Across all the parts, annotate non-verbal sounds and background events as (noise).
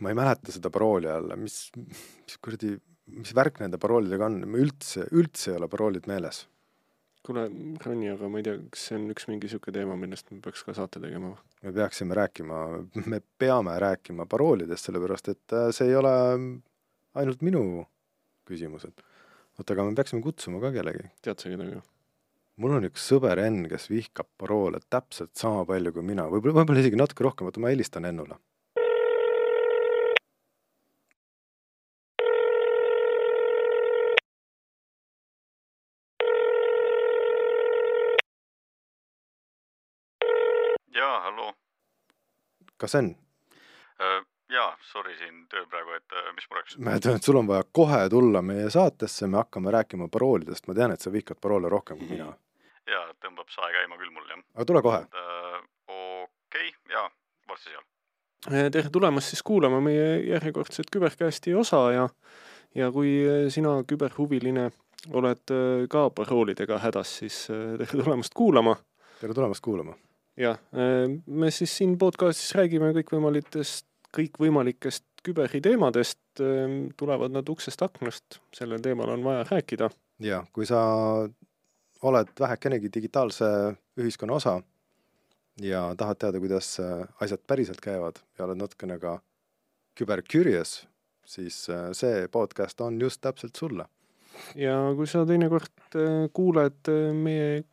ma ei mäleta seda parooli jälle, mis, mis kuradi, mis värk nende paroolidega on, ma üldse, üldse ei ole paroolid meeles. kuule, Ronni, aga ma ei tea, kas see on üks mingi sihuke teema, millest me peaks ka saate tegema või? me peaksime rääkima, me peame rääkima paroolidest, sellepärast et äh, see ei ole ainult minu küsimused. oota, aga me peaksime kutsuma ka kellegi. tead sa kedagi? mul on üks sõber Enn, kes vihkab paroole täpselt sama palju kui mina, võib-olla, võib-olla isegi natuke rohkem, oota ma helistan Ennule. jaa, halloo. Kas Enn? jaa, sorry siin tööl praegu, et mis mureks? ma ütlen, et sul on vaja kohe tulla meie saatesse, me hakkame rääkima paroolidest, ma tean, et sa vihkad paroole rohkem kui mina. (laughs) jaa, tõmbab sae käima küll mul, jah. aga tule kohe. okei okay,, jaa, varsti seal. Tere tulemast siis kuulama meie järjekordset küberkästi osa ja ja kui sina, küberhuviline, oled ka paroolidega hädas, siis tere tulemast kuulama. tere tulemast kuulama. Jah, me siis siin podcastis räägime kõikvõimalikest, kõikvõimalikest küberi teemadest, tulevad nad uksest aknast, sellel teemal on vaja rääkida. ja kui sa oled vähekenegi digitaalse ühiskonna osa ja tahad teada, kuidas äh, asjad päriselt käivad ja oled natukene ka küber curious, siis äh, see podcast on just täpselt sulle. ja kui sa teinekord äh, kuuled meie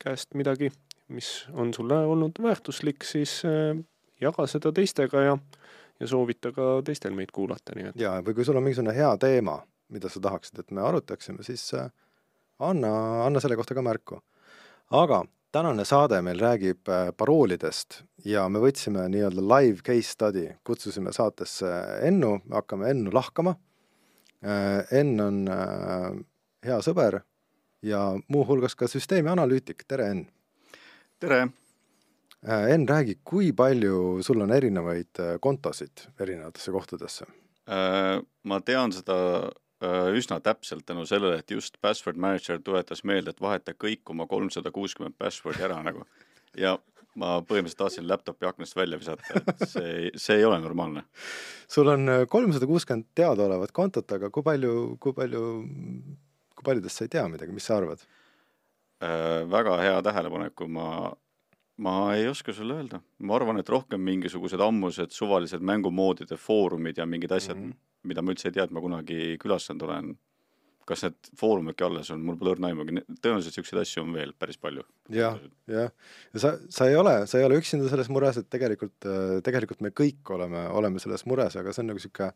käest midagi, mis on sulle olnud väärtuslik, siis äh, jaga seda teistega ja, ja soovita ka teistel meid kuulata, nii et ja, või kui sul on mingisugune hea teema, mida sa tahaksid, et me arutaksime, siis äh, anna, anna selle kohta ka märku. aga tänane saade meil räägib äh, paroolidest ja me võtsime nii-öelda live case study, kutsusime saatesse Ennu, hakkame Ennu lahkama. Enn on hea sõber ja muuhulgas ka süsteemi analüütik, tere Enn! Tere! Enn, räägi, kui palju sul on erinevaid äh, kontosid erinevatesse kohtadesse? ma tean seda Äh, üsna täpselt tänu sellele, et just Password Manager tuletas meelde, et vaheta kõik oma kolmsada kuuskümmend password'i ära nagu. ja ma põhimõtteliselt tahtsin laptopi aknast välja visata, et see, see ei ole normaalne. sul on äh, kolmsada kuuskümmend teadaolevat kontot, aga kui palju, kui palju, kui paljudest sa ei tea midagi, mis sa arvad äh,? Väga hea tähelepanek, kui ma, ma ei oska sulle öelda. ma arvan, et rohkem mingisugused ammused suvalised mängumoodide foorumid ja mingid asjad mm, -hmm mida ma üldse ei tea, et ma kunagi külastanud olen. kas need foorumidki alles on, mul pole õrna aimugi, tõenäoliselt niisuguseid asju on veel päris palju. jah, jah, ja sa, sa ei ole, sa ei ole üksinda selles mures, et tegelikult, tegelikult me kõik oleme, oleme selles mures, aga see on nagu niisugune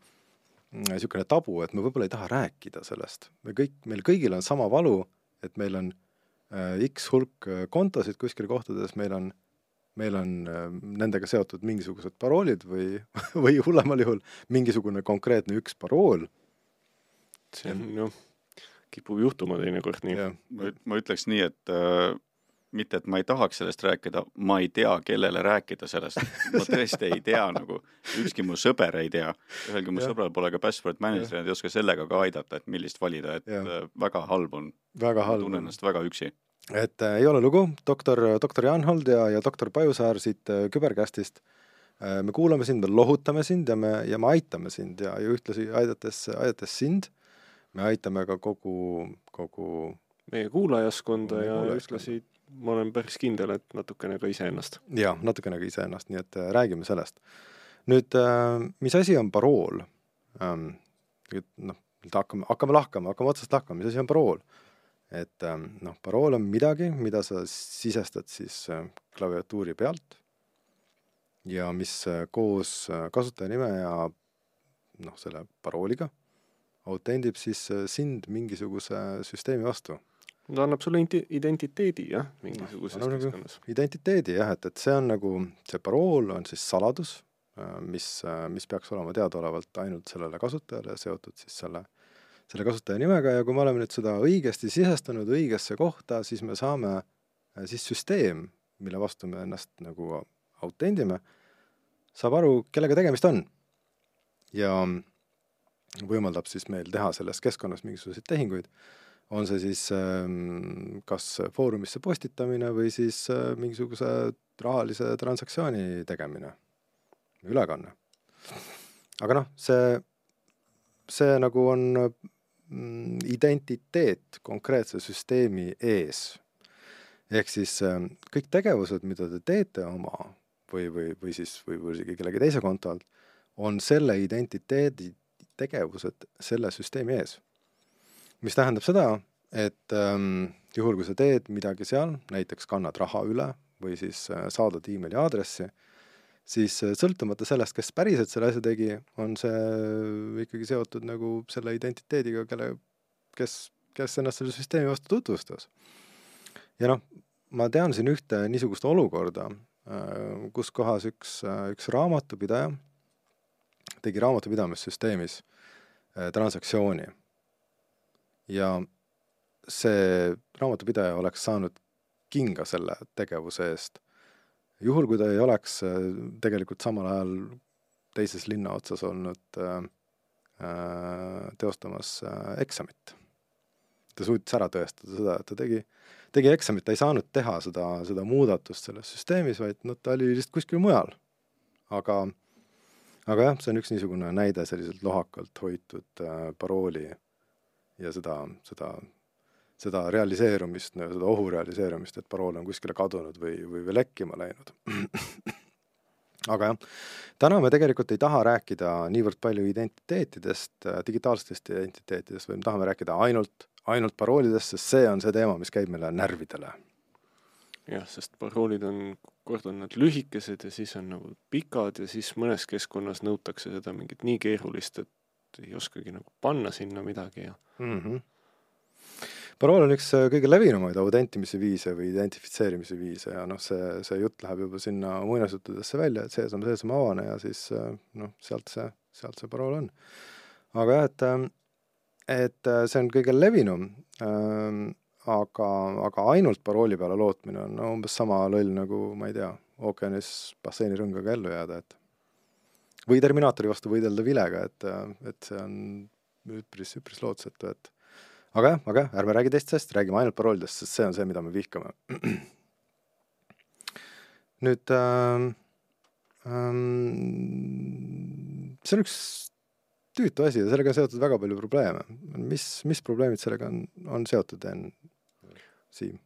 niisugune tabu, et me võib-olla ei taha rääkida sellest. me kõik, meil kõigil on sama valu, et meil on äh, X hulk kontosid kuskil kohtades, meil on meil on äh, nendega seotud mingisugused paroolid või, (laughs) või hullemal juhul mingisugune konkreetne üks parool. see on noh, kipub juhtuma teinekord nii. ma, ma ütleks nii, et äh, mitte, et ma ei tahaks sellest rääkida, ma ei tea, kellele rääkida sellest. ma (laughs) tõesti ei tea nagu, ükski mu sõber ei tea. ühelgi mu sõbral pole ka password manager'i, nad ei oska sellega ka aidata, et millist valida, et ja. Äh, väga halb on. väga halb. tunnen ennast väga üksi et äh, ei ole lugu, doktor, doktor Janhold ja, ja doktor Pajusaar siit äh, Küberkästist äh,. me kuulame sind, me lohutame sind ja me, ja me aitame sind ja, ja ühtlasi aidates, aidates sind, me aitame ka kogu, kogu meie kuulajaskonda ja ühtlasi ma olen päris kindel, et natukene ka iseennast. jaa, natukene ka iseennast, nii et äh, räägime sellest. nüüd äh,, mis asi on parool ähm,? noh, hakkame, hakkame lahkama, hakkame otsast lahkama, mis asi on parool? et ähm, noh, parool on midagi, mida sa sisestad siis äh, klaviatuuri pealt ja mis koos kasutajanime ja noh, selle parooliga autendib siis sind mingisuguse süsteemi vastu. Ta annab sulle identiteedi jah, mingisuguses no, nagu keskkonnas. identiteedi jah, et, et see on nagu, see parool on siis saladus, mis, mis peaks olema teadaolevalt ainult sellele kasutajale seotud siis selle selle kasutaja nimega ja kui me oleme nüüd seda õigesti sisestanud õigesse kohta, siis me saame, äh, siis süsteem, mille vastu me ennast nagu autendime, saab aru, kellega tegemist on. ja võimaldab siis meil teha selles keskkonnas mingisuguseid tehinguid, on see siis ähm, kas foorumisse postitamine või siis äh, mingisuguse rahalise transaktsiooni tegemine, ülekanne aga noh, see, see nagu on mm, identiteet konkreetse süsteemi ees. ehk siis äh, kõik tegevused, mida te teete oma või, või, või siis, või, või isegi kellegi teise konto alt, on selle identiteedi tegevused selle süsteemi ees. Mis tähendab seda, et ähm, juhul, kui sa teed midagi seal, näiteks kannad raha üle või siis äh, saadad emaili aadressi, siis äh, sõltumata sellest, kes päriselt selle asja tegi, on see ikkagi seotud nagu selle identiteediga, kelle, kes, kes ennast selle süsteemi vastu tutvustas. ja noh, ma tean siin ühte niisugust olukorda, äh, kus kohas üks, üks raamatupidaja tegi raamatupidamissüsteemis transaktsiooni ja see raamatupidaja oleks saanud kinga selle tegevuse eest. juhul, kui ta ei oleks äh, tegelikult samal ajal teises linna otsas olnud äh, äh, teostamas eksamit. ta suutis ära tõestada seda, et ta tegi, tegi eksamit, ta ei saanud teha seda, seda muudatust selles süsteemis, vaid noh, ta oli lihtsalt kuskil mujal. aga, aga jah, see on üks niisugune näide selliselt lohakalt hoitud parooli ja seda, seda seda realiseerumist, seda ohu realiseerumist, et parool on kuskile kadunud või, või, või lekkima läinud. (clears throat) aga jah, täna me tegelikult ei taha rääkida niivõrd palju identiteetidest, digitaalsetest identiteetidest, vaid me tahame rääkida ainult, ainult paroolidest, sest see on see teema, mis käib meile närvidele. jah, sest paroolid on, kord on nad lühikesed ja siis on nagu pikad ja siis mõnes keskkonnas nõutakse seda mingit nii keerulist, et ei oskagi nagu panna sinna midagi ja mm. -hmm parool on üks äh, kõige levinumaid autentimise viise või identifitseerimise viise ja noh, see, see jutt läheb juba sinna muinasjuttudesse välja, et seesama, seesama avane ja siis äh, noh, sealt see, sealt see parool on. aga jah, et, äh, et see on kõige levinum ähm,, aga, aga ainult parooli peale lootmine on no, umbes sama loll nagu, ma ei tea, ookeanis basseinirõngaga ellu jääda, et või Terminaatori vastu võidelda vilega, et, et see on üpris, üpris lootusetu, et aga jah, aga jah, ärme räägi teistest, räägime ainult paroolidest, sest see on see, mida me vihkame. nüüd ähm, ähm, see on üks tüütu asi ja sellega on seotud väga palju probleeme. mis, mis probleemid sellega on, on seotud, Enn, Siim?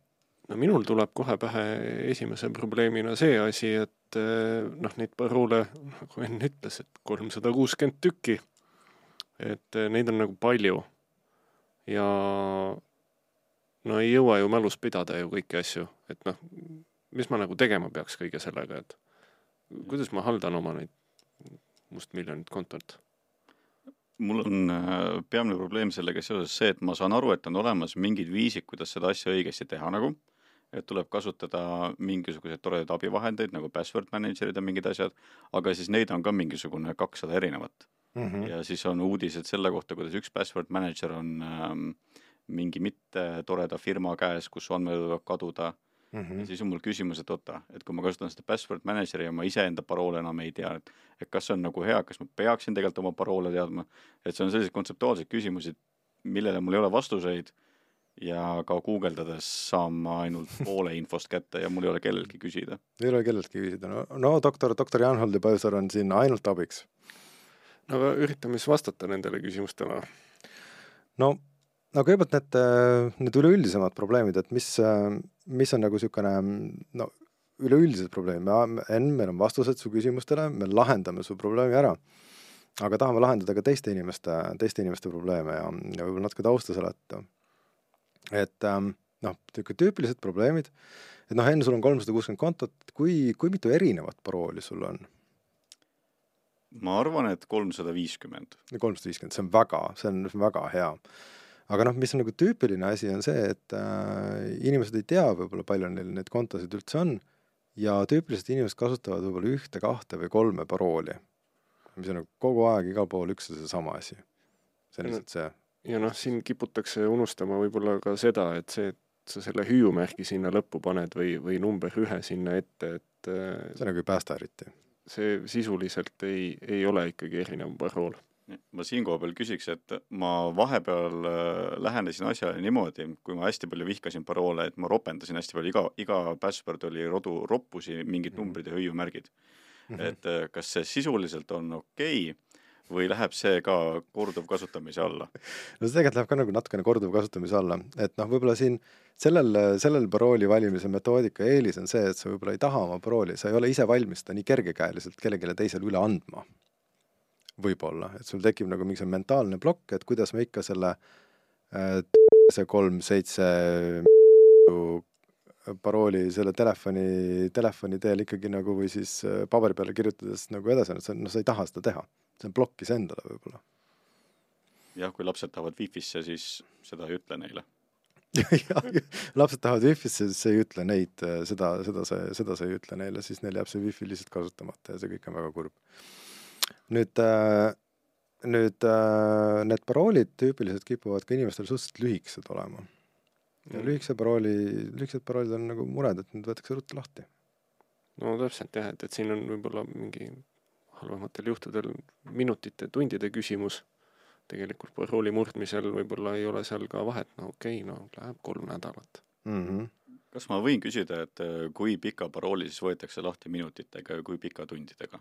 No minul tuleb kohe pähe esimese probleemina see asi, et äh, noh, neid paroole, nagu Enn ütles, et kolmsada kuuskümmend tükki. et äh, neid on nagu palju ja no ei jõua ju mälus pidada ju kõiki asju, et noh, mis ma nagu tegema peaks kõige sellega, et kuidas ma haldan oma neid mustmiljonit kontot? mul on äh, peamine probleem sellega seoses see, et ma saan aru, et on olemas mingid viisid, kuidas seda asja õigesti teha nagu, et tuleb kasutada mingisuguseid toredaid abivahendeid nagu password manager'id ja mingid asjad, aga siis neid on ka mingisugune kakssada erinevat mm. -hmm. ja siis on uudised selle kohta, kuidas üks password manager on ähm, mingi mittetoreda firma käes, kus andmed võivad kaduda mm. -hmm. ja siis on mul küsimus, et oota, et kui ma kasutan seda password manager'i ja ma iseenda paroole enam ei tea, et et kas see on nagu hea, kas ma peaksin tegelikult oma paroole teadma, et see on sellised kontseptuaalsed küsimused, millele mul ei ole vastuseid ja ka guugeldades saan ma ainult (laughs) poole infost kätte ja mul ei ole kelleltki küsida. ei ole kelleltki küsida, no, no doktor, doktor Jan-Holdi Pausar on siin ainult abiks no aga üritame siis vastata nendele küsimustele. no, no kõigepealt need, need üleüldisemad probleemid, et mis, mis on nagu niisugune no üleüldised probleemid, Enn, meil on vastused su küsimustele, me lahendame su probleemi ära. aga tahame lahendada ka teiste inimeste, teiste inimeste probleeme ja, ja võib-olla natuke tausta seletada. Et noh, niisugune tüüpilised probleemid, et noh, Enn, sul on kolmsada kuuskümmend kontot, kui, kui mitu erinevat parooli sul on? ma arvan, et kolmsada viiskümmend. kolmsada viiskümmend, see on väga, see on väga hea. aga noh, mis on nagu tüüpiline asi, on see, et äh, inimesed ei tea võib-olla, palju neil neid kontosid üldse on ja tüüpiliselt inimesed kasutavad võib-olla ühte, kahte või kolme parooli, mis on nagu kogu aeg igal pool üks ja seesama asi. see on lihtsalt see. Ja noh, siin kiputakse unustama võib-olla ka seda, et see, et sa selle hüüumärgi sinna lõppu paned või, või number ühe sinna ette, et äh, see nagu ei päästa eriti see sisuliselt ei, ei ole ikkagi erinev parool. ma siinkohal veel küsiks, et ma vahepeal äh, lähenesin asjale niimoodi, kui ma hästi palju vihkasin paroole, et ma ropendasin hästi palju, iga, iga password oli rodu roppusi, mingid -hmm. numbrid ja hõiumärgid mm. -hmm. et äh, kas see sisuliselt on okei okay, või läheb see ka korduvkasutamise alla? no see tegelikult läheb ka nagu natukene korduvkasutamise alla, et noh, võib-olla siin sellel, sellel parooli valimise metoodika eelis on see, et sa võib-olla ei taha oma parooli, sa ei ole ise valmis seda nii kergekäeliselt kellelegi teisele üle andma. võib-olla, et sul tekib nagu mingi see mentaalne plokk, et kuidas ma ikka selle äh, see kolm, seitse parooli selle telefoni, telefoni teel ikkagi nagu või siis äh, paberi peale kirjutades nagu edasi, noh, sa ei taha seda teha. See on plokkis endale võib-olla. jah, kui lapsed tahavad Wi-Fi-sse, siis seda ei ütle neile jah, lapsed tahavad Wi-Fi-sse, siis sa ei ütle neid, äh, seda, seda sa, seda sa ei ütle neile, siis neil jääb see Wi-Fi lihtsalt kasutamata ja see kõik on väga kurb. nüüd äh, nüüd äh, need paroolid tüüpiliselt kipuvad ka inimestel suhteliselt lühikesed olema ja lühikese parooli, lühikesed paroolid on nagu mured, et need võetakse ruttu lahti. no täpselt jah, et, et siin on võib-olla mingi halvematel juhtudel minutite, tundide küsimus. tegelikult parooli murdmisel võib-olla ei ole seal ka vahet, no okei okay,, no läheb kolm nädalat mm. -hmm. kas ma võin küsida, et äh, kui pika parooli siis võetakse lahti minutitega ja kui pika tundidega?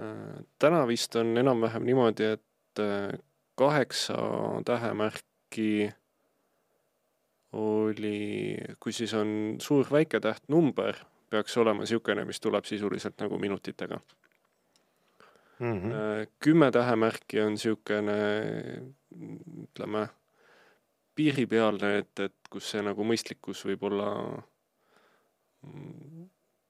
Äh, täna vist on enam-vähem niimoodi, et äh, kaheksa tähemärki oli, kui siis on suur väiketäht number, peaks olema niisugune, mis tuleb sisuliselt nagu minutitega mm. -hmm. kümme tähemärki on niisugune, ütleme, piiripealne, et, et kus see nagu mõistlikkus võib olla mm,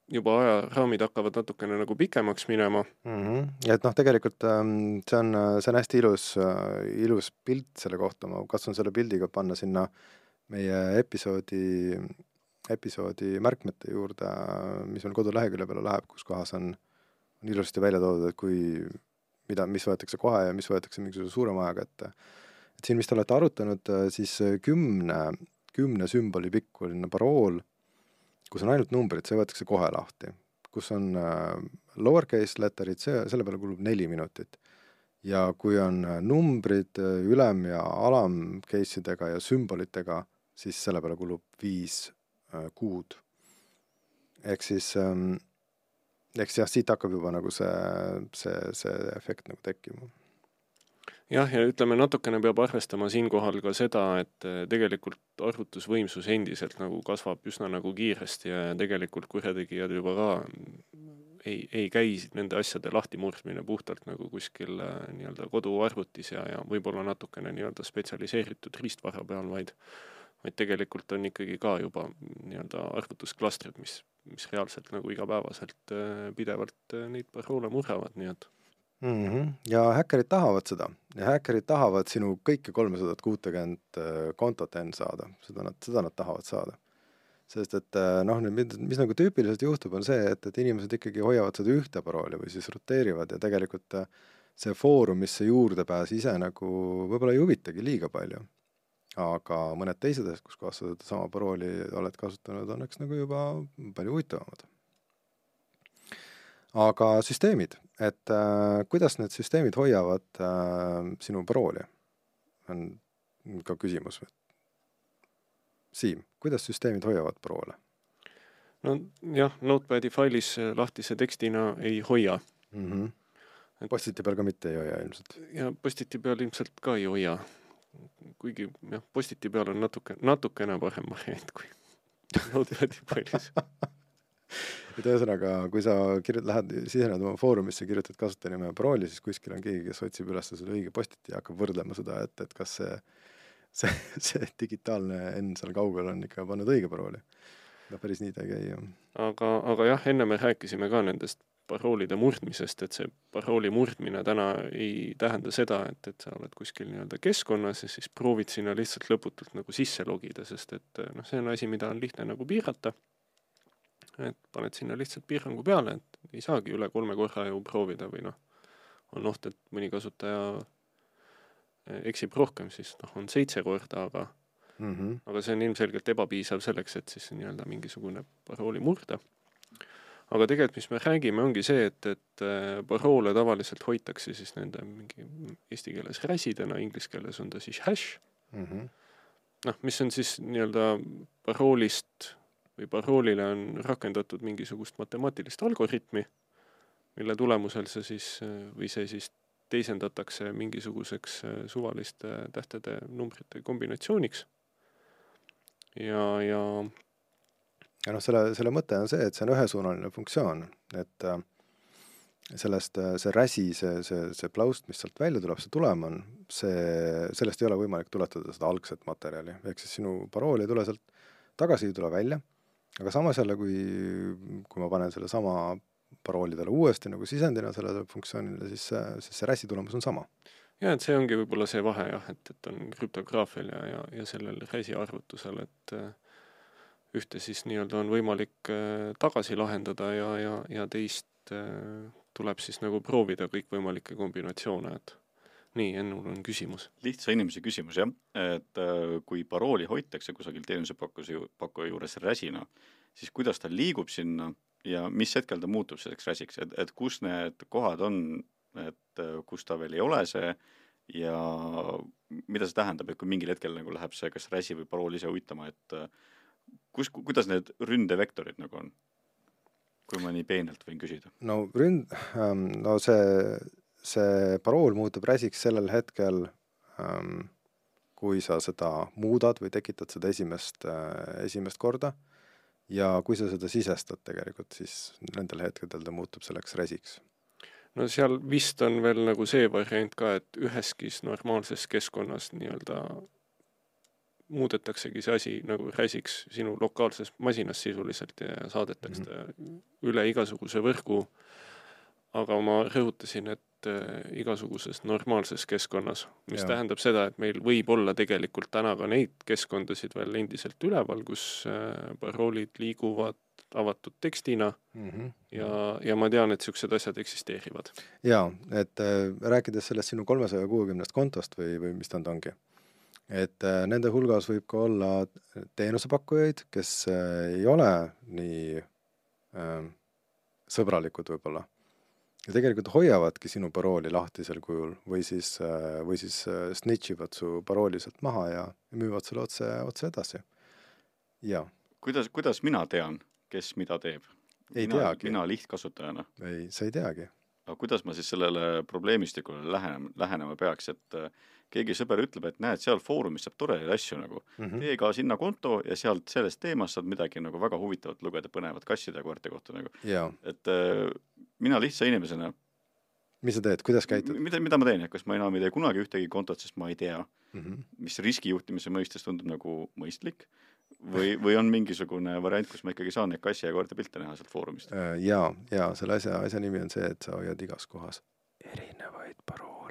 juba ajaraamid hakkavad natukene nagu pikemaks minema mm. -hmm. ja et noh, tegelikult ähm, see on, see on hästi ilus, äh, ilus pilt selle kohta, ma katsun selle pildiga panna sinna meie episoodi, episoodi märkmete juurde, mis meil kodulehekülje peale läheb, kus kohas on, on ilusasti välja toodud, et kui, mida, mis võetakse kohe ja mis võetakse mingisuguse suurema ajaga ette. et siin vist olete arutanud siis kümne, kümne sümboli pikkuline parool, kus on ainult numbrid, see võetakse kohe lahti. kus on äh, lowercase letterid, see, selle peale kulub neli minutit ja kui on numbrid ülem- ja alam case idega ja sümbolitega, siis selle peale kulub viis äh, kuud. ehk siis ähm,, eks jah, siit hakkab juba nagu see, see, see efekt nagu tekkima. jah, ja ütleme, natukene peab arvestama siinkohal ka seda, et äh, tegelikult arvutusvõimsus endiselt nagu kasvab üsna nagu kiiresti ja tegelikult kurjategijad juba ka ei, ei käi nende asjade lahtimurdmine puhtalt nagu kuskil äh, nii-öelda koduarvutis ja, ja võib-olla natukene nii-öelda spetsialiseeritud riistvara peal, vaid vaid tegelikult on ikkagi ka juba nii-öelda arvutusklastrid, mis, mis reaalselt nagu igapäevaselt äh, pidevalt äh, neid paroole murravad, nii et mm. -hmm. ja häkkerid tahavad seda ja häkkerid tahavad sinu kõike kolmesadat kuutekümmet äh, kontot end saada, seda nad, seda nad tahavad saada. sest et noh, nüüd mis, mis nagu tüüpiliselt juhtub, on see, et, et inimesed ikkagi hoiavad seda ühte parooli või siis roteerivad ja tegelikult see foorumisse juurdepääs ise nagu võib-olla ei huvitagi liiga palju aga mõned teised asjad, kus kohas sa sedasama parooli oled kasutanud, on eks nagu juba palju huvitavamad. aga süsteemid, et äh, kuidas need süsteemid hoiavad äh, sinu parooli, on ka küsimus. Siim, kuidas süsteemid hoiavad paroole? no jah, Notepadi failis lahtise tekstina ei hoia mm. -hmm. Et... Postiti peal ka mitte ei hoia ilmselt? ja Postiti peal ilmselt ka ei hoia kuigi jah, Postiti peal on natuke, natukene parem variant kui (laughs) Notepad'i failis et ühesõnaga, kui sa kirjut-, lähed, sisened oma foorumisse, kirjutad kasutajanime ja parooli, siis kuskil on keegi, kes otsib üles selle õige Postiti ja hakkab võrdlema seda, et, et kas see, see, (laughs) see digitaalne N seal kaugel on ikka pannud õige parooli. noh, päris nii ta ei käi, jah. aga, aga jah, enne me rääkisime ka nendest paroolide murdmisest, et see parooli murdmine täna ei tähenda seda, et, et sa oled kuskil nii-öelda keskkonnas ja siis proovid sinna lihtsalt lõputult nagu sisse logida, sest et noh, see on asi, mida on lihtne nagu piirata. et paned sinna lihtsalt piirangu peale, et ei saagi üle kolme korra ju proovida või noh, on oht, et mõni kasutaja eh, eksib rohkem, siis noh, on seitse korda, aga mm -hmm. aga see on ilmselgelt ebapiisav selleks, et siis nii-öelda mingisugune parooli murda aga tegelikult, mis me räägime, ongi see, et, et äh, paroole tavaliselt hoitakse siis nende mingi eesti keeles räsidena, inglise keeles on ta siis hash mm. -hmm. noh, mis on siis nii-öelda paroolist või paroolile on rakendatud mingisugust matemaatilist algoritmi, mille tulemusel see siis või see siis teisendatakse mingisuguseks suvaliste tähtede, numbrite kombinatsiooniks. ja, ja ja noh, selle, selle mõte on see, et see on ühesuunaline funktsioon, et äh, sellest, äh, see räsi, see, see, see plaust, mis sealt välja tuleb, see tulem on, see, sellest ei ole võimalik tuletada seda algset materjali, ehk siis sinu parool ei tule sealt tagasi, ei tule välja, aga samas jälle, kui, kui ma panen selle sama parooli talle uuesti nagu sisendina sellele funktsioonile, siis see, siis see räsi tulemus on sama. jah, et see ongi võib-olla see vahe jah, et, et on krüptograafial ja, ja, ja sellel räsi arvutusel, et äh, ühte siis nii-öelda on võimalik äh, tagasi lahendada ja, ja, ja teist äh, tuleb siis nagu proovida kõikvõimalikke kombinatsioone, et nii, Ennul on küsimus. lihtsa inimese küsimus jah, et äh, kui parooli hoitakse kusagil teenusepakkuse, pakkuja juures räsina, siis kuidas ta liigub sinna ja mis hetkel ta muutub selleks räsiks, et, et kus need kohad on, et kus ta veel ei ole see ja mida see tähendab, et kui mingil hetkel nagu läheb see kas räsi või parool ise uitama, et kus, kuidas need ründevektorid nagu on? kui ma nii peenelt võin küsida. no ründ-, ähm, no see, see parool muutub räsiks sellel hetkel, ähm, kui sa seda muudad või tekitad seda esimest, äh, esimest korda ja kui sa seda sisestad tegelikult, siis nendel hetkedel ta muutub selleks räsiks no seal vist on veel nagu see variant ka, et üheski normaalses keskkonnas nii-öelda muudetaksegi see asi nagu räsiks sinu lokaalses masinas sisuliselt ja saadetakse ta mm -hmm. üle igasuguse võrgu. aga ma rõhutasin, et äh, igasuguses normaalses keskkonnas, mis ja. tähendab seda, et meil võib olla tegelikult täna ka neid keskkondasid veel endiselt üleval, kus äh, paroolid liiguvad avatud tekstina mm -hmm. ja, ja ma tean, et niisugused asjad eksisteerivad. jaa, et äh, rääkides sellest sinu kolmesaja kuuekümnest kontost või, või mis ta nüüd ongi et äh, nende hulgas võib ka olla teenusepakkujaid, kes äh, ei ole nii äh, sõbralikud võib-olla. ja tegelikult hoiavadki sinu parooli lahtisel kujul või siis äh,, või siis äh, snitch ivad su parooli sealt maha ja müüvad sulle otse, otse edasi. jaa. kuidas, kuidas mina tean, kes mida teeb? ei mina, teagi. mina lihtkasutajana? ei, sa ei teagi. aga kuidas ma siis sellele probleemistikule lähenema, lähenema peaks, et äh, keegi sõber ütleb, et näed, seal foorumis saab toredaid asju nagu mm, -hmm. tee ka sinna konto ja sealt sellest teemast saad midagi nagu väga huvitavat lugeda, põnevat kasside ja koerte kohta nagu. et äh, mina lihtsa inimesena mis sa teed, kuidas käitud? mida, mida ma teen, kas ma enam ei tee kunagi ühtegi kontot, sest ma ei tea mm, -hmm. mis riskijuhtimise mõistes tundub nagu mõistlik või, või on mingisugune variant, kus ma ikkagi saan neid kassi ja koerte pilte näha sealt foorumist? Äh, jaa, jaa, selle asja, asja nimi on see, et sa hoiad igas kohas erinevaid paroole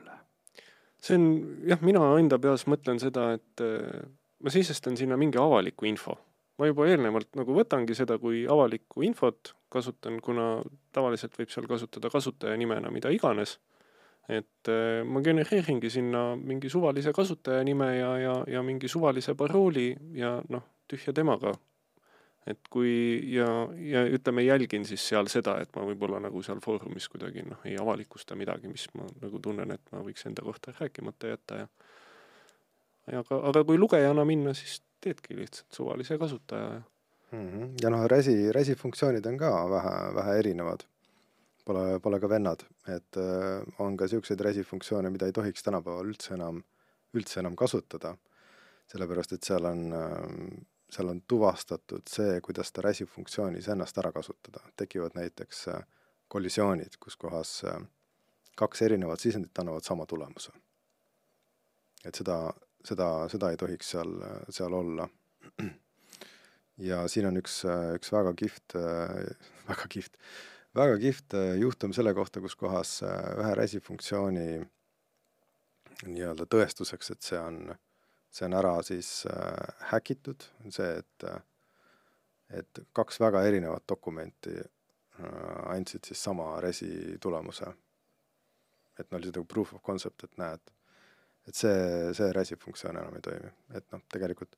see on jah, mina enda peas mõtlen seda, et äh, ma sisestan sinna mingi avaliku info. ma juba eelnevalt nagu võtangi seda kui avalikku infot, kasutan, kuna tavaliselt võib seal kasutada kasutajanimena mida iganes. et äh, ma genereeringi sinna mingi suvalise kasutajanime ja, ja, ja mingi suvalise parooli ja noh, tühja temaga et kui ja, ja ütleme, jälgin siis seal seda, et ma võib-olla nagu seal foorumis kuidagi noh, ei avalikusta midagi, mis ma nagu tunnen, et ma võiks enda kohta rääkimata jätta ja ja aga, aga kui lugejana minna, siis teedki lihtsalt suvalise kasutaja ja mm. -hmm. ja noh, resi, resi funktsioonid on ka vähe, vähe erinevad. Pole, pole ka vennad, et äh, on ka niisuguseid resi funktsioone, mida ei tohiks tänapäeval üldse enam, üldse enam kasutada. sellepärast, et seal on äh, seal on tuvastatud see, kuidas ta RAS-i funktsioonis ennast ära kasutada. tekivad näiteks äh, kollisioonid, kus kohas äh, kaks erinevat sisendit annavad sama tulemuse. et seda, seda, seda ei tohiks seal, seal olla. ja siin on üks, üks väga kihvt, väga kihvt, väga kihvt juhtum selle kohta, kus kohas ühe RAS-i funktsiooni nii-öelda tõestuseks, et see on see on ära siis äh, häkitud, see, et äh, et kaks väga erinevat dokumenti äh, andsid siis sama resi tulemuse. et no oli nagu proof of concept, et näed, et see, see resi funktsioon enam ei toimi, et noh, tegelikult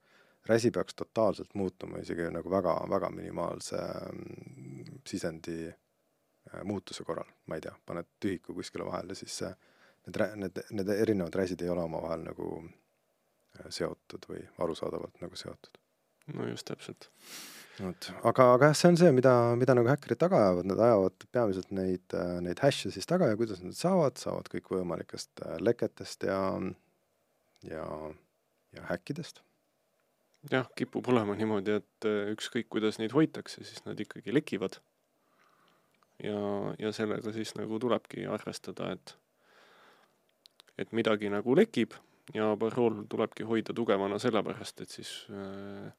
resi peaks totaalselt muutuma isegi nagu väga, väga minimaalse mm, sisendi äh, muutuse korral, ma ei tea, paned tühiku kuskile vahele, siis see, need, need, need erinevad resid ei ole omavahel nagu seotud või arusaadavalt nagu seotud. no just täpselt. vot, aga, aga jah, see on see, mida, mida nagu häkkerid taga ajavad, nad ajavad peamiselt neid, neid hash'e siis taga ja kuidas nad saavad, saavad kõikvõimalikest äh, leketest ja, ja, ja häkkidest. jah, kipub olema niimoodi, et äh, ükskõik, kuidas neid hoitakse, siis nad ikkagi lekivad. ja, ja sellega siis nagu tulebki arvestada, et, et midagi nagu lekib ja parool tulebki hoida tugevana sellepärast, et siis äh,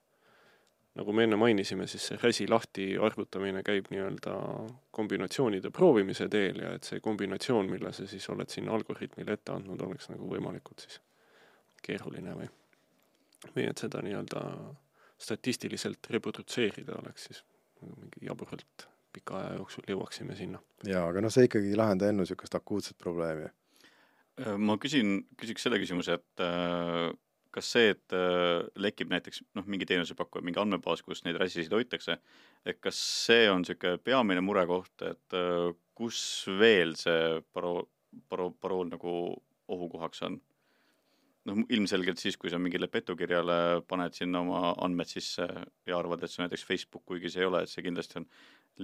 nagu me enne mainisime, siis see räsi lahti arvutamine käib nii-öelda kombinatsioonide proovimise teel ja et see kombinatsioon, mille sa siis oled sinna algoritmile ette andnud, oleks nagu võimalikult siis keeruline või, või et seda nii-öelda statistiliselt reprodutseerida oleks siis mingi jaburalt pika aja jooksul jõuaksime sinna. jaa, aga noh, see ikkagi ei lahenda enne niisugust akuutset probleemi. Ma küsin, küsiks selle küsimuse, et äh kas see, et äh, lekib näiteks noh, mingi teenusepakkuja, mingi andmebaas, kus neid räsisid hoitakse, et kas see on niisugune peamine murekoht, et äh, kus veel see paro-, paro-, parool nagu ohukohaks on? noh, ilmselgelt siis, kui sa mingile petukirjale paned sinna oma andmed sisse ja arvad, et see on näiteks Facebook, kuigi see ei ole, et see kindlasti on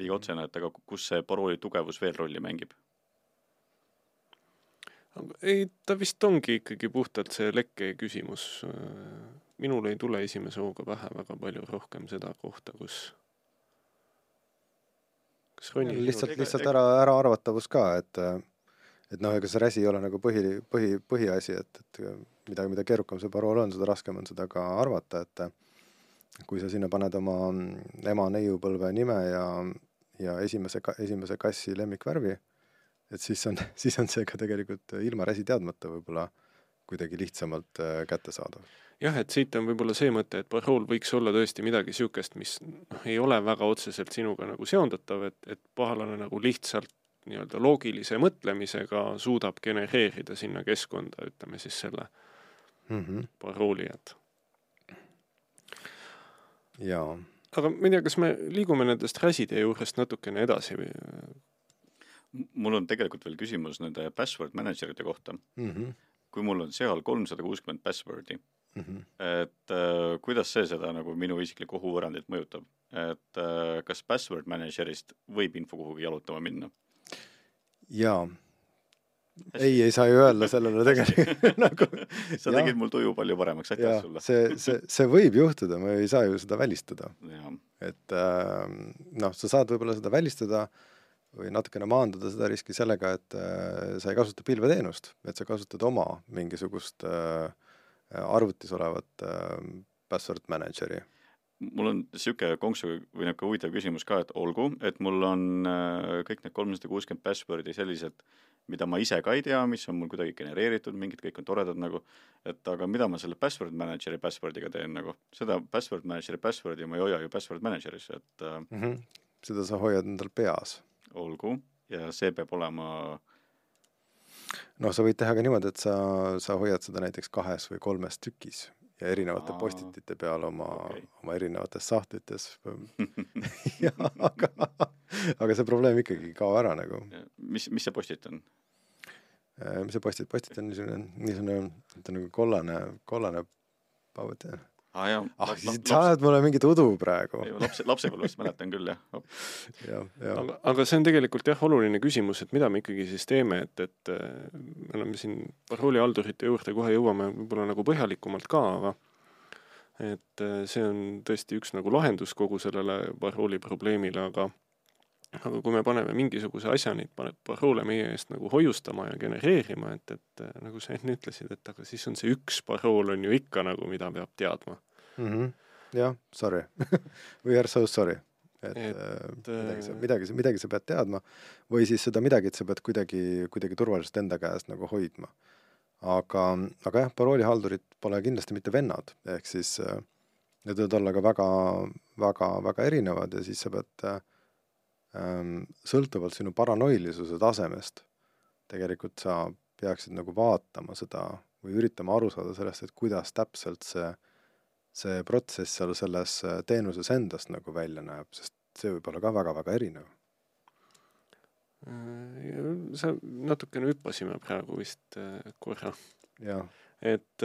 liiga otsene, et aga kus see parooli tugevus veel rolli mängib? Ei, ta vist ongi ikkagi puhtalt see lekke küsimus. minul ei tule esimese hooga pähe väga palju rohkem seda kohta, kus, kas Ronni lihtsalt, lihtsalt ära, äraarvatavus ka, et et noh, ega see räsi ei ole nagu põhi, põhi, põhiasi, et, et mida, mida keerukam see parool on, seda raskem on seda ka arvata, et kui sa sinna paned oma ema neiupõlve nime ja, ja esimese, esimese kassi lemmikvärvi et siis on, (laughs) siis on see ka tegelikult äh, ilma räsi teadmata võib-olla kuidagi lihtsamalt äh, kättesaadav. jah, et siit on võib-olla see mõte, et parool võiks olla tõesti midagi niisugust, mis noh, ei ole väga otseselt sinuga nagu seondatav, et, et pahalane nagu lihtsalt nii-öelda loogilise mõtlemisega suudab genereerida sinna keskkonda, ütleme siis selle mm -hmm. parooli, et jaa. aga ma ei tea, kas me liigume nendest räside juurest natukene edasi või mul on tegelikult veel küsimus nende password manager'ite kohta mm. -hmm. kui mul on seal kolmsada kuuskümmend password'i mm, -hmm. et äh, kuidas see seda nagu minu isiklikku ohuvõrrandit mõjutab, et äh, kas password manager'ist võib info kuhugi jalutama minna? jaa. ei, ei saa ju öelda sellele (laughs) tegelikult (laughs) nagu. sa tegid mul tuju palju paremaks, aitäh sulle. see, see, see võib juhtuda, me ei saa ju seda välistada. et äh, noh, sa saad võib-olla seda välistada äh, või natukene maandada seda riski sellega, et äh, sa ei kasuta pilveteenust, et sa kasutad oma mingisugust äh, arvutis olevat äh, password manager'i. mul on niisugune konksu või niisugune huvitav küsimus ka, et olgu, et mul on kõik need kolmsada kuuskümmend password'i sellised, mida ma ise ka ei tea, mis on mul kuidagi genereeritud, mingid kõik on toredad nagu, et aga mida ma selle password manager'i password'iga teen nagu, seda password manager'i password'i ma ei hoia ju password manager'is, et mm. -hmm. seda sa hoiad endal peas olgu, ja see peab olema noh, sa võid teha ka niimoodi, et sa, sa hoiad seda näiteks kahes või kolmes tükis ja erinevate Aa, postitite peal oma okay., oma erinevates sahtlites (laughs) (laughs) aga, aga see probleem ikkagi ei kao ära nagu. mis, mis see postit on? Äh, mis see postit, postit on niisugune, niisugune, ta on nagu kollane, kollane paut, jah ah,. ah, sa ajad mulle mingit udu praegu. lapse, lapsepõlvest mäletan küll, jah. jah, jah. aga, aga see on tegelikult jah, oluline küsimus, et mida me ikkagi siis teeme, et, et äh, me oleme siin paroolihaldurite juurde kohe jõuame võib-olla nagu põhjalikumalt ka, aga et äh, see on tõesti üks nagu lahendus kogu sellele parooli probleemile, aga aga kui me paneme mingisuguse asja neid paroole meie eest nagu hoiustama ja genereerima, et, et äh, nagu sa enne ütlesid, et aga siis on see üks parool on ju ikka nagu, mida peab teadma mm. -hmm. jah, sorry (laughs) We are so sorry. et, et äh, midagi sa, midagi, midagi sa pead teadma või siis seda midagi, et sa pead kuidagi, kuidagi turvaliselt enda käes nagu hoidma. aga, aga jah, paroolihaldurid pole kindlasti mitte vennad, ehk siis äh, need võivad olla ka väga, väga, väga erinevad ja siis sa pead äh, ähm, sõltuvalt sinu paranoilisuse tasemest tegelikult sa peaksid nagu vaatama seda või üritama aru saada sellest, et kuidas täpselt see see protsess seal selles äh, teenuses endas nagu välja näeb, sest see võib olla ka väga-väga erinev. Äh, sa natukene hüppasime praegu vist äh, korra et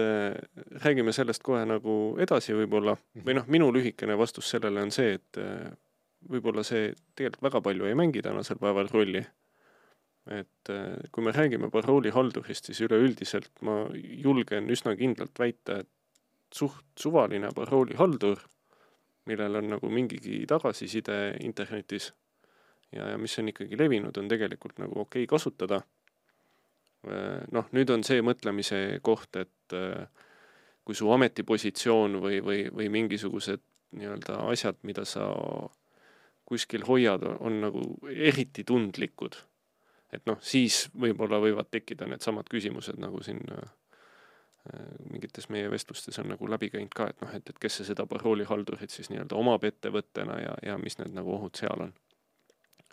räägime sellest kohe nagu edasi võib-olla või noh, minu lühikene vastus sellele on see, et võib-olla see tegelikult väga palju ei mängi tänasel päeval rolli. et kui me räägime paroolihaldurist, siis üleüldiselt ma julgen üsna kindlalt väita, et suht suvaline paroolihaldur, millel on nagu mingigi tagasiside internetis ja, ja mis on ikkagi levinud, on tegelikult nagu okei okay kasutada noh, nüüd on see mõtlemise koht, et kui su ametipositsioon või, või, või mingisugused nii-öelda asjad, mida sa kuskil hoiad, on nagu eriti tundlikud. et noh, siis võib-olla võivad tekkida needsamad küsimused, nagu siin äh, mingites meie vestlustes on nagu läbi käinud ka, et noh, et, et kes see seda paroolihaldurit siis nii-öelda omab ettevõttena ja, ja mis need nagu ohud seal on.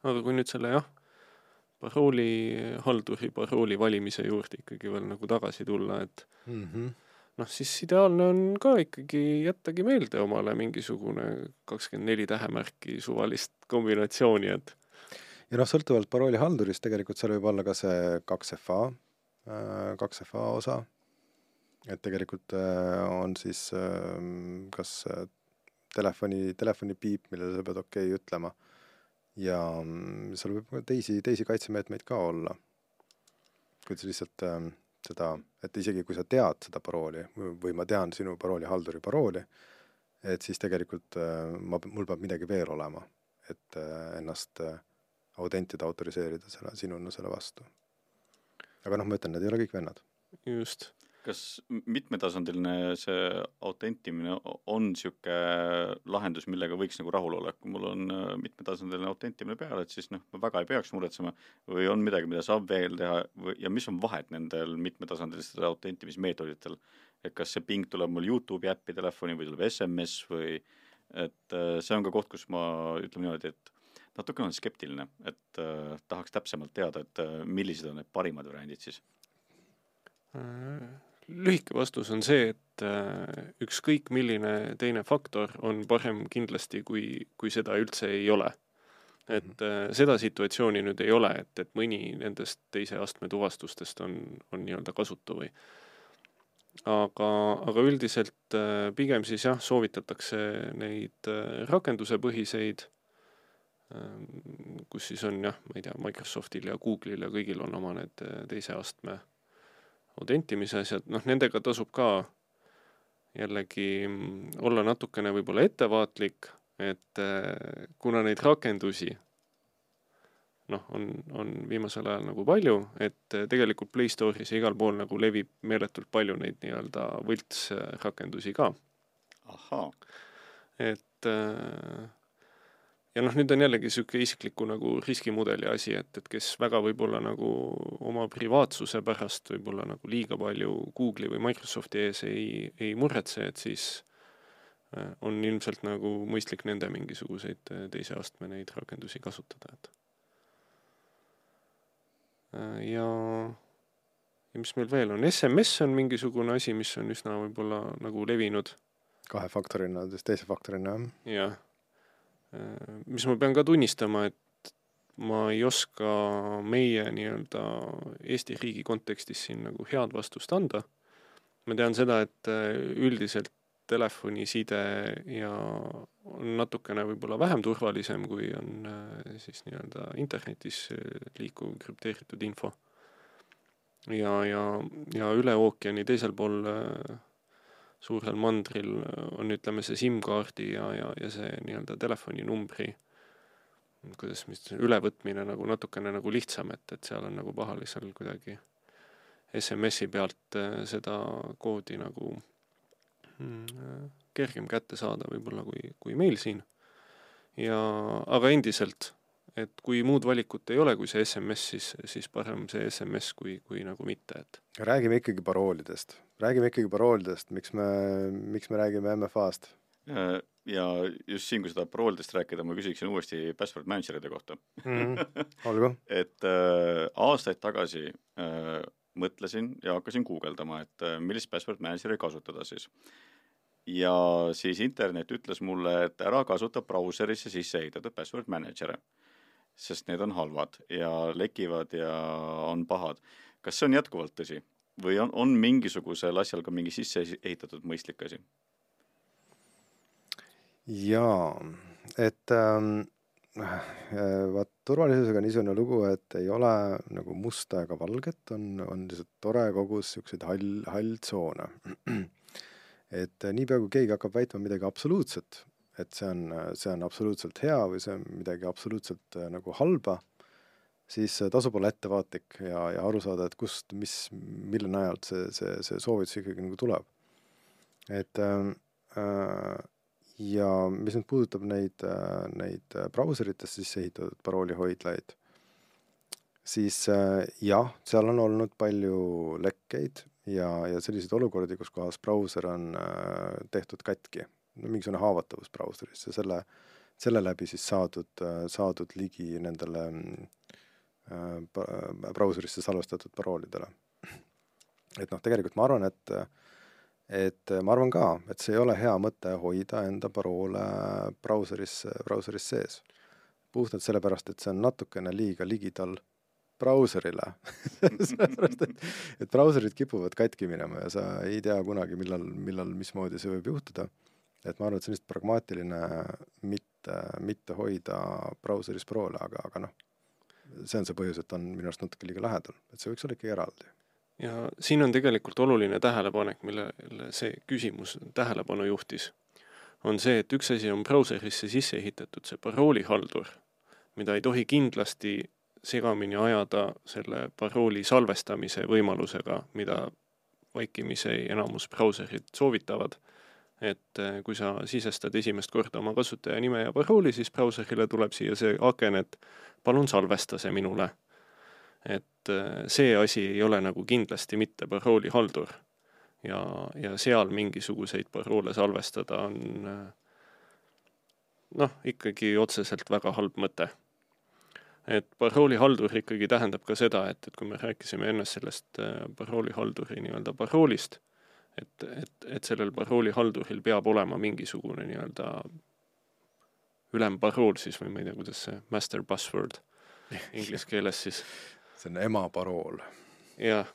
aga kui nüüd selle jah, paroolihalduri parooli valimise juurde ikkagi veel nagu tagasi tulla, et mm. -hmm. noh, siis ideaalne on ka ikkagi jättagi meelde omale mingisugune kakskümmend neli tähemärki suvalist kombinatsiooni, et ja noh, sõltuvalt paroolihaldurist tegelikult seal võib olla ka see kaks FA, kaks FA osa. Et tegelikult äh, on siis ähm, kas äh, telefoni, telefonipiip, millele sa pead okei okay ütlema. ja mm, seal võib ka teisi, teisi kaitsemeetmeid ka olla. kui sa lihtsalt ähm, seda, et isegi kui sa tead seda parooli või- ma tean sinu paroolihalduri parooli, et siis tegelikult äh, ma, mul peab midagi veel olema, et ennast autentida, autoriseerida selle sinuna selle vastu. aga noh, ma ütlen, need ei ole kõik vennad. just, kas mitmetasandiline see autentimine on niisugune lahendus, millega võiks nagu rahul olla, kui mul on äh, mitmetasandiline autentimine peal, et siis noh, ma väga ei peaks muretsema või on midagi, mida saab veel teha või, ja mis on vahet nendel mitmetasandilistel autentimismeetoditel, et kas see ping tuleb mul Youtube'i äppi telefoni või tuleb SMS või et äh, see on ka koht, kus ma ütleme niimoodi, et natuke olen skeptiline, et äh, tahaks täpsemalt teada, et äh, millised on need parimad variandid siis. Lühike vastus on see, et äh, ükskõik milline teine faktor on parem kindlasti, kui, kui seda üldse ei ole. et äh, seda situatsiooni nüüd ei ole, et, et mõni nendest teise astme tuvastustest on, on nii-öelda kasutu või aga, aga üldiselt äh, pigem siis jah, soovitatakse neid rakendusepõhiseid, kus siis on jah, ma ei tea, Microsoftil ja Google'il ja kõigil on oma need teise astme autentimise asjad, noh nendega tasub ka jällegi mm, olla natukene võib-olla ettevaatlik, et äh, kuna neid rakendusi noh, on, on viimasel ajal nagu palju, et äh, tegelikult Play Store'is ja igal pool nagu levib meeletult palju neid nii-öelda võltsrakendusi ka, ahhaa, et äh, ja noh, nüüd on jällegi niisugune isikliku nagu riskimudeli asi, et, et kes väga võib-olla nagu oma privaatsuse pärast võib-olla nagu liiga palju Google'i või Microsofti ees ei, ei muretse, et siis äh, on ilmselt nagu mõistlik nende mingisuguseid äh, teise astme neid rakendusi kasutada, et. Äh, ja ja mis meil veel on, SMS on mingisugune asi, mis on üsna võib-olla nagu levinud. Kahe faktorina, teise faktorina jah. jah, mis ma pean ka tunnistama, et ma ei oska meie nii-öelda Eesti riigi kontekstis siin nagu head vastust anda. ma tean seda, et äh, üldiselt telefoniside ja on natukene võib-olla vähem turvalisem, kui on äh, siis nii-öelda internetis äh, liikuv krüpteeritud info. ja, ja, ja üle ookeani teisel pool äh, suurel mandril on, ütleme, see SIM-kaardi ja, ja, ja see nii-öelda telefoninumbri kuidas, mis ülevõtmine nagu natukene nagu lihtsam, et, et seal on nagu pahali seal kuidagi SMS-i pealt äh, seda koodi nagu mm, kergem kätte saada võib-olla kui, kui meil siin. ja, aga endiselt, et kui muud valikut ei ole, kui see SMS, siis, siis parem see SMS kui, kui nagu mitte, et räägime ikkagi paroolidest, räägime ikkagi paroolidest, miks me, miks me räägime MFA-st? ja just siin, kui seda paroolidest rääkida, ma küsiksin uuesti password manager'ide kohta. (laughs) olgu, et äh, aastaid tagasi äh, mõtlesin ja hakkasin guugeldama, et äh, millist password manager'i kasutada siis. ja siis internet ütles mulle, et ära kasuta brauserisse sisse ehitatud password manager'e, sest need on halvad ja lekivad ja on pahad. kas see on jätkuvalt tõsi või on, on mingisugusel asjal ka mingi sisse ehitatud mõistlik asi? jaa, et ähm, vaat turvalisusega niisugune lugu, et ei ole nagu musta ega valget, on, on lihtsalt tore kogus niisuguseid hall, halltsoone. et niipea, kui keegi hakkab väitma midagi absoluutset, et see on, see on absoluutselt hea või see on midagi absoluutselt äh, nagu halba, siis tasub olla ettevaatlik ja, ja aru saada, et kust, mis, mille najalt see, see, see soovitus ikkagi nagu tuleb. et äh, äh ja mis nüüd puudutab neid, äh, neid äh, brauseritesse sisse ehitatud paroolihoidlaid, siis äh, jah, seal on olnud palju lekkeid ja, ja selliseid olukordi, kus kohas brauser on tehtud katki, no mingisugune haavatavus brauseris ja selle, selle läbi siis saadud, saadud ligi nendele brauserisse salvestatud paroolidele. et noh, tegelikult ma arvan, et et ma arvan ka, et see ei ole hea mõte hoida enda paroole brauseris, brauseris sees. puhtalt sellepärast, et see on natukene liiga ligidal brauserile (laughs) sellepärast, et, et brauserid kipuvad katki minema ja sa ei tea kunagi, millal, millal, mismoodi see võib juhtuda. et ma arvan, et see on lihtsalt pragmaatiline mitte, mitte hoida brauseris paroole, aga, aga noh, see on see põhjus, et on minu arust natuke liiga lähedal, et see võiks olla ikkagi eraldi ja siin on tegelikult oluline tähelepanek, millele see küsimus tähelepanu juhtis, on see, et üks asi on brauserisse sisse ehitatud see paroolihaldur, mida ei tohi kindlasti segamini ajada selle parooli salvestamise võimalusega, mida vaikimisi enamus brauserid soovitavad. Et eh, kui sa sisestad esimest korda oma kasutaja nime ja parooli, siis brauserile tuleb siia see aken, et palun salvesta see minule et äh, see asi ei ole nagu kindlasti mitte paroolihaldur. ja, ja seal mingisuguseid paroole salvestada on äh, noh, ikkagi otseselt väga halb mõte. et paroolihaldur ikkagi tähendab ka seda, et, et kui me rääkisime enne sellest äh, paroolihalduri nii-öelda paroolist, et, et, et sellel paroolihalduril peab olema mingisugune nii-öelda ülemparool siis või ma ei tea, kuidas see master password inglise keeles siis see on ema parool. jah,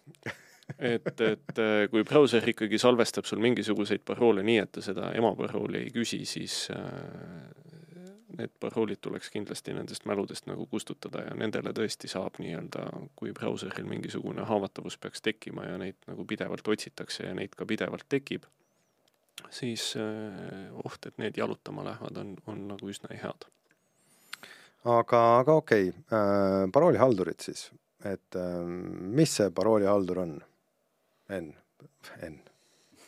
et, et äh, kui brauser ikkagi salvestab sul mingisuguseid paroole nii, et ta seda ema parooli ei küsi, siis äh, need paroolid tuleks kindlasti nendest mäludest nagu kustutada ja nendele tõesti saab nii-öelda, kui brauseril mingisugune haavatavus peaks tekkima ja neid nagu pidevalt otsitakse ja neid ka pidevalt tekib, siis äh, oht, et need jalutama lähevad, on, on nagu üsna head aga, aga okei okay. äh,, paroolihaldurid siis, et ähm, mis see paroolihaldur on? Enn, Enn,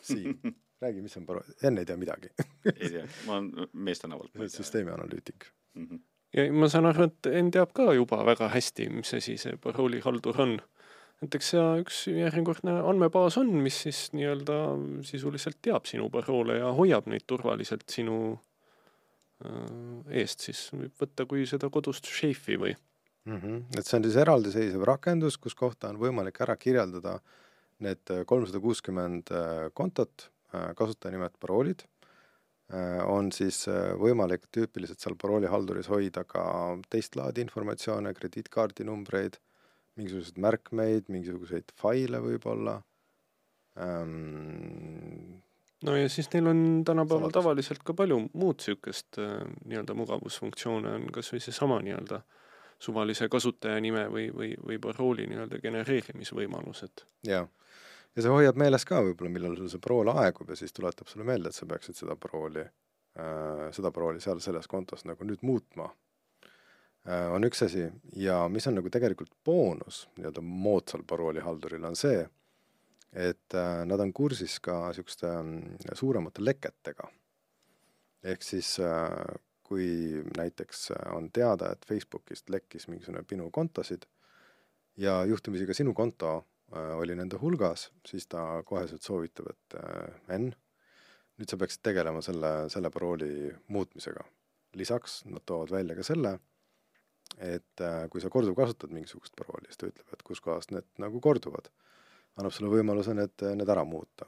Siim, (laughs) räägi, mis on parool, Enn ei tea midagi ei tea, ma olen meestenäolt. süsteemi analüütik mm. -hmm. ja ma saan aru, et Enn teab ka juba väga hästi, mis asi see paroolihaldur on. et eks see üks järjekordne andmebaas on, mis siis nii-öelda sisuliselt teab sinu paroole ja hoiab neid turvaliselt sinu äh, eest, siis võib võtta kui seda kodust šeifi või mm. -hmm. et see on siis eraldiseisev rakendus, kus kohta on võimalik ära kirjeldada need kolmsada kuuskümmend äh, kontot, äh, kasutajanimed, paroolid, äh, on siis võimalik tüüpiliselt seal paroolihalduris hoida ka teist laadi informatsioone, krediitkaardi numbreid, mingisuguseid märkmeid, mingisuguseid faile võib-olla ähm,. no ja siis neil on tänapäeval tavaliselt ka palju muud niisugust äh, nii-öelda mugavusfunktsioone on kas või seesama nii-öelda äh, suvalise kasutajanime või, või, või parooli nii-öelda genereerimisvõimalused. jaa, ja see hoiab meeles ka võib-olla, millal sul see parool aegub ja siis tuletab sulle meelde, et sa peaksid seda parooli äh,, seda parooli seal selles kontos nagu nüüd muutma äh,, on üks asi ja mis on nagu tegelikult boonus nii-öelda moodsal paroolihalduril, on see, et äh, nad on kursis ka niisuguste äh, suuremate leketega. ehk siis äh, kui näiteks äh, on teada, et Facebookist lekkis mingisugune pinu kontosid ja juhtumisi ka sinu konto oli nende hulgas, siis ta koheselt soovitab, et äh, Enn, nüüd sa peaksid tegelema selle, selle parooli muutmisega. lisaks nad toovad välja ka selle, et kui sa korduvkasutad mingisugust parooli, siis ta ütleb, et kuskohast need nagu korduvad. annab sulle võimaluse need, need ära muuta.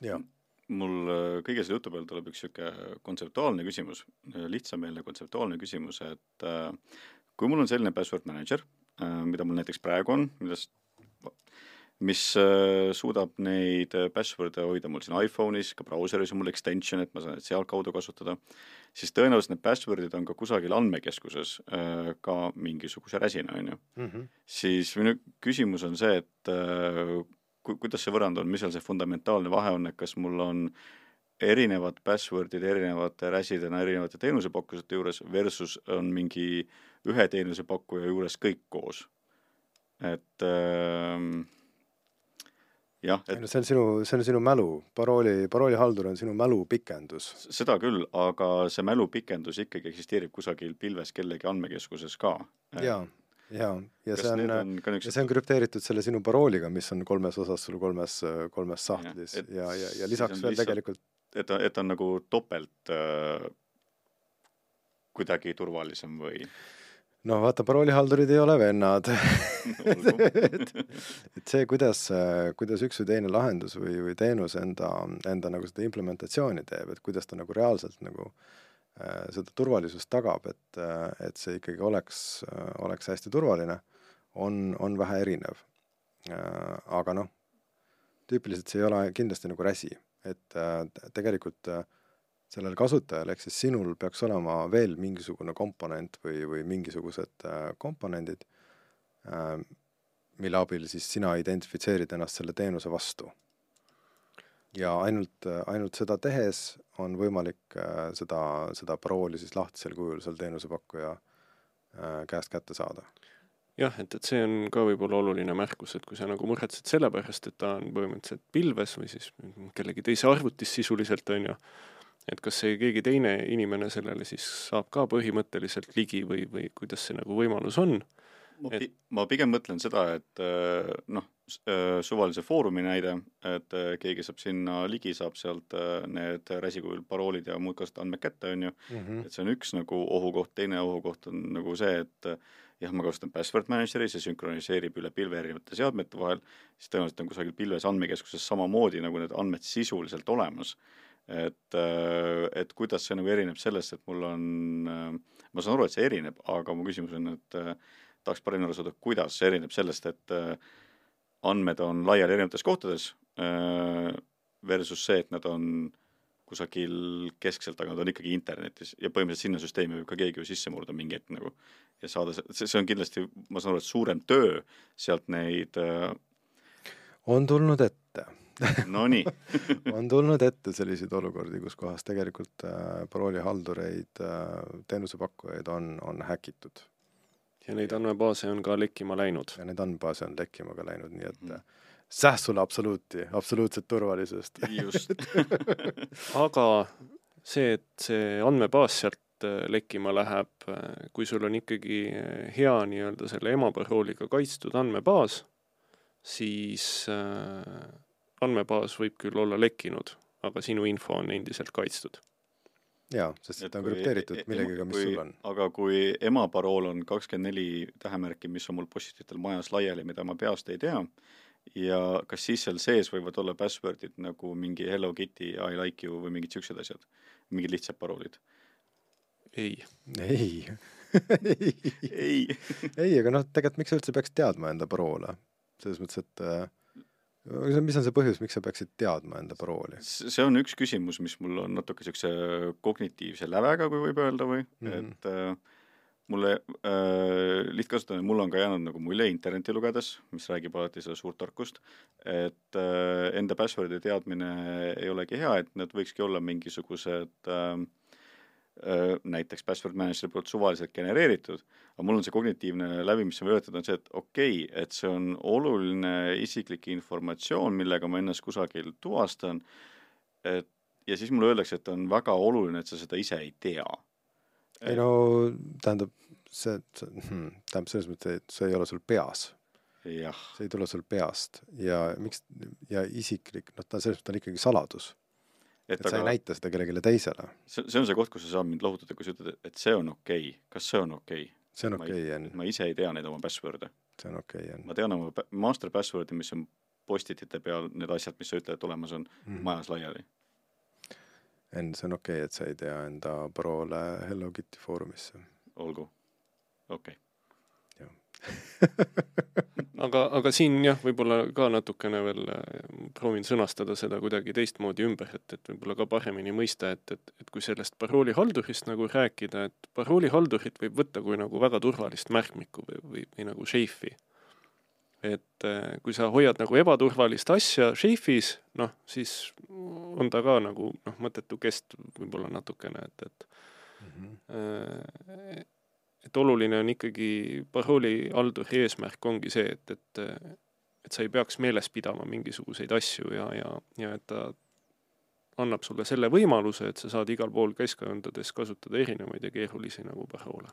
jah mul äh, kõige selle jutu peale tuleb üks niisugune kontseptuaalne küsimus, äh, lihtsameelne kontseptuaalne küsimus, et äh, kui mul on selline password manager, mida mul näiteks praegu on, millest mis äh, suudab neid äh, password'e hoida mul siin iPhone'is, ka brauseris on mul extension, et ma saan neid sealtkaudu kasutada, siis tõenäoliselt need password'id on ka kusagil andmekeskuses äh, ka mingisuguse räsina, on ju. -hmm. siis minu küsimus on see, et ku-, kuidas see võrrand on, mis seal see fundamentaalne vahe on, et kas mul on erinevad password'id erinevate räsidena erinevate teenusepakkujate juures versus on mingi ühe teenusepakkuja juures kõik koos. et äh, jah, et see on sinu, see on sinu mälu, parooli, paroolihaldur on sinu mälu pikendus. seda küll, aga see mälu pikendus ikkagi eksisteerib kusagil pilves kellegi andmekeskuses ka. jaa, jaa, ja see on, on ka ja niisugused see on krüpteeritud selle sinu parooliga, mis on kolmes osas sul kolmes, kolmes sahtlis ja, ja, ja siis lisaks veel lihtsalt- tegelikult et ta, et ta on nagu topelt äh, kuidagi turvalisem või noh, vaata, paroolihaldurid ei ole vennad et, (laughs) et see, kuidas, kuidas üks või teine lahendus või, või teenus enda, enda nagu seda implementatsiooni teeb, et kuidas ta nagu reaalselt nagu äh, seda turvalisust tagab, et, äh, et see ikkagi oleks, oleks hästi turvaline, on, on vähe erinev äh,. aga noh, tüüpiliselt see ei ole kindlasti nagu räsi, et äh, tegelikult äh, sellel kasutajal ehk siis sinul peaks olema veel mingisugune komponent või, või mingisugused äh, komponendid äh,, mille abil siis sina identifitseerid ennast selle teenuse vastu. ja ainult, ainult seda tehes on võimalik äh, seda, seda parooli siis lahtisel kujul seal teenusepakkuja käest kätte saada. jah, et, et see on ka võib-olla oluline märkus, et kui sa nagu muretsed selle pärast, et ta on põhimõtteliselt pilves või siis kellegi teise arvutis sisuliselt, on ju, et kas see keegi teine inimene sellele siis saab ka põhimõtteliselt ligi või, või kuidas see nagu võimalus on. ma, Et- pi- ma pigem mõtlen seda, et äh, noh, suvalise foorumi näide, et äh, keegi saab sinna ligi, saab sealt need räsikujul paroolid ja muud kasutajandmed kätte, on ju, Mm -hmm. et see on üks nagu ohukoht, teine ohukoht on nagu see, et jah, ma kasutan password manager'i, see sünkroniseerib üle pilve erinevate seadmete vahel, siis tõenäoliselt on kusagil pilves andmekeskuses samamoodi nagu need andmed sisuliselt olemas. Et, et kuidas see nagu erineb sellest, et mul on, ma saan aru, et see erineb, aga mu küsimus on, et äh, tahaks paremini aru saada, kuidas see erineb sellest, et äh, andmed on laiali erinevates kohtades äh, versus see, et nad on kusagil keskselt, aga nad on ikkagi internetis ja põhimõtteliselt sinna süsteemi võib ka keegi ju sisse murda mingi hetk nagu ja saada, see, see on kindlasti, ma saan aru, et suurem töö sealt neid äh, on tulnud ette (laughs) no nii, (laughs) on tulnud ette selliseid olukordi, kus kohas tegelikult äh, paroolihaldureid äh,, teenusepakkujaid on, on häkitud ja neid andmebaase on ka lekkima läinud. ja neid andmebaase on lekkima ka läinud, nii et mm. säh sulle absoluuti, absoluutset turvalisust (laughs) just aga see, et see andmebaas sealt äh, lekkima läheb, kui sul on ikkagi äh, hea nii-öelda selle emaparooliga kaitstud andmebaas, siis äh, andmebaas võib küll olla lekkinud, aga sinu info on endiselt kaitstud. jaa, sest Et ta on krüpteeritud e- e- millegagi, mis kui- sul on. aga kui emaparool on kakskümmend neli tähemärki, mis on mul postitel majas laiali, mida ma peast ei tea, ja kas siis seal sees võivad olla password'id nagu mingi Hello Kitty, I like you või mingid siuksed asjad, mingid lihtsad paroolid? ei, ei ei, (laughs) ei. ei, aga noh, tegelikult miks sa üldse peaks teadma enda paroole? selles mõttes, et äh, mis on see põhjus, miks sa peaksid teadma enda parooli? see on üks küsimus, mis mul on natuke siukse kognitiivse lävega, kui võib öelda või mm. -hmm. et äh, mulle äh, lihtkasutajana, mul on ka jäänud nagu mulje interneti lugedes, mis räägib alati seda suurt tarkust, et äh, enda password'i teadmine ei olegi hea, et need võikski olla mingisugused äh, näiteks password manager'i poolt suvaliselt genereeritud, aga mul on see kognitiivne läbi, mis ma võetud, on see, et okei okay,, et see on oluline isiklik informatsioon, millega ma ennast kusagil tuvastan, et ja siis mulle öeldakse, et on väga oluline, et sa seda ise ei tea. ei no tähendab, see, see hmm, tähendab selles mõttes, et see ei ole sul peas, see ei tule sul peast ja miks ja isiklik, noh, ta selles mõttes on ikkagi saladus, et et sa ei aga näita seda kellelegi teisele, see, see on see koht, kus sa saad mind lohutada, kui sa ütled, et see on okei okay., kas see on okei okay?? see on okei okay,, Enn, ma ise ei tea neid oma password'e see on okei okay,, Enn ma tean oma master password'i, mis on post-it'ite peal, need asjad, mis sa ütled, et olemas on mm.. majas laiali. Enn, see on okei okay,, et sa ei tea enda paroole Hello Kitty foorumisse olgu, okei okay. (laughs) aga, aga siin jah, võib-olla ka natukene veel äh, proovin sõnastada seda kuidagi teistmoodi ümber, et, et võib-olla ka paremini mõista, et, et, et kui sellest paroolihaldurist nagu rääkida, et paroolihaldurit võib võtta kui nagu väga turvalist märkmikku või, või, või nagu šeifi. et äh, kui sa hoiad nagu ebaturvalist asja šeifis, noh, siis on ta ka nagu noh, mõttetu kest võib-olla natukene, et, et mm -hmm et oluline on ikkagi paroolihalduri eesmärk ongi see, et, et et sa ei peaks meeles pidama mingisuguseid asju ja, ja, ja et ta annab sulle selle võimaluse, et sa saad igal pool keskkondades kasutada erinevaid ja keerulisi nagu paroole.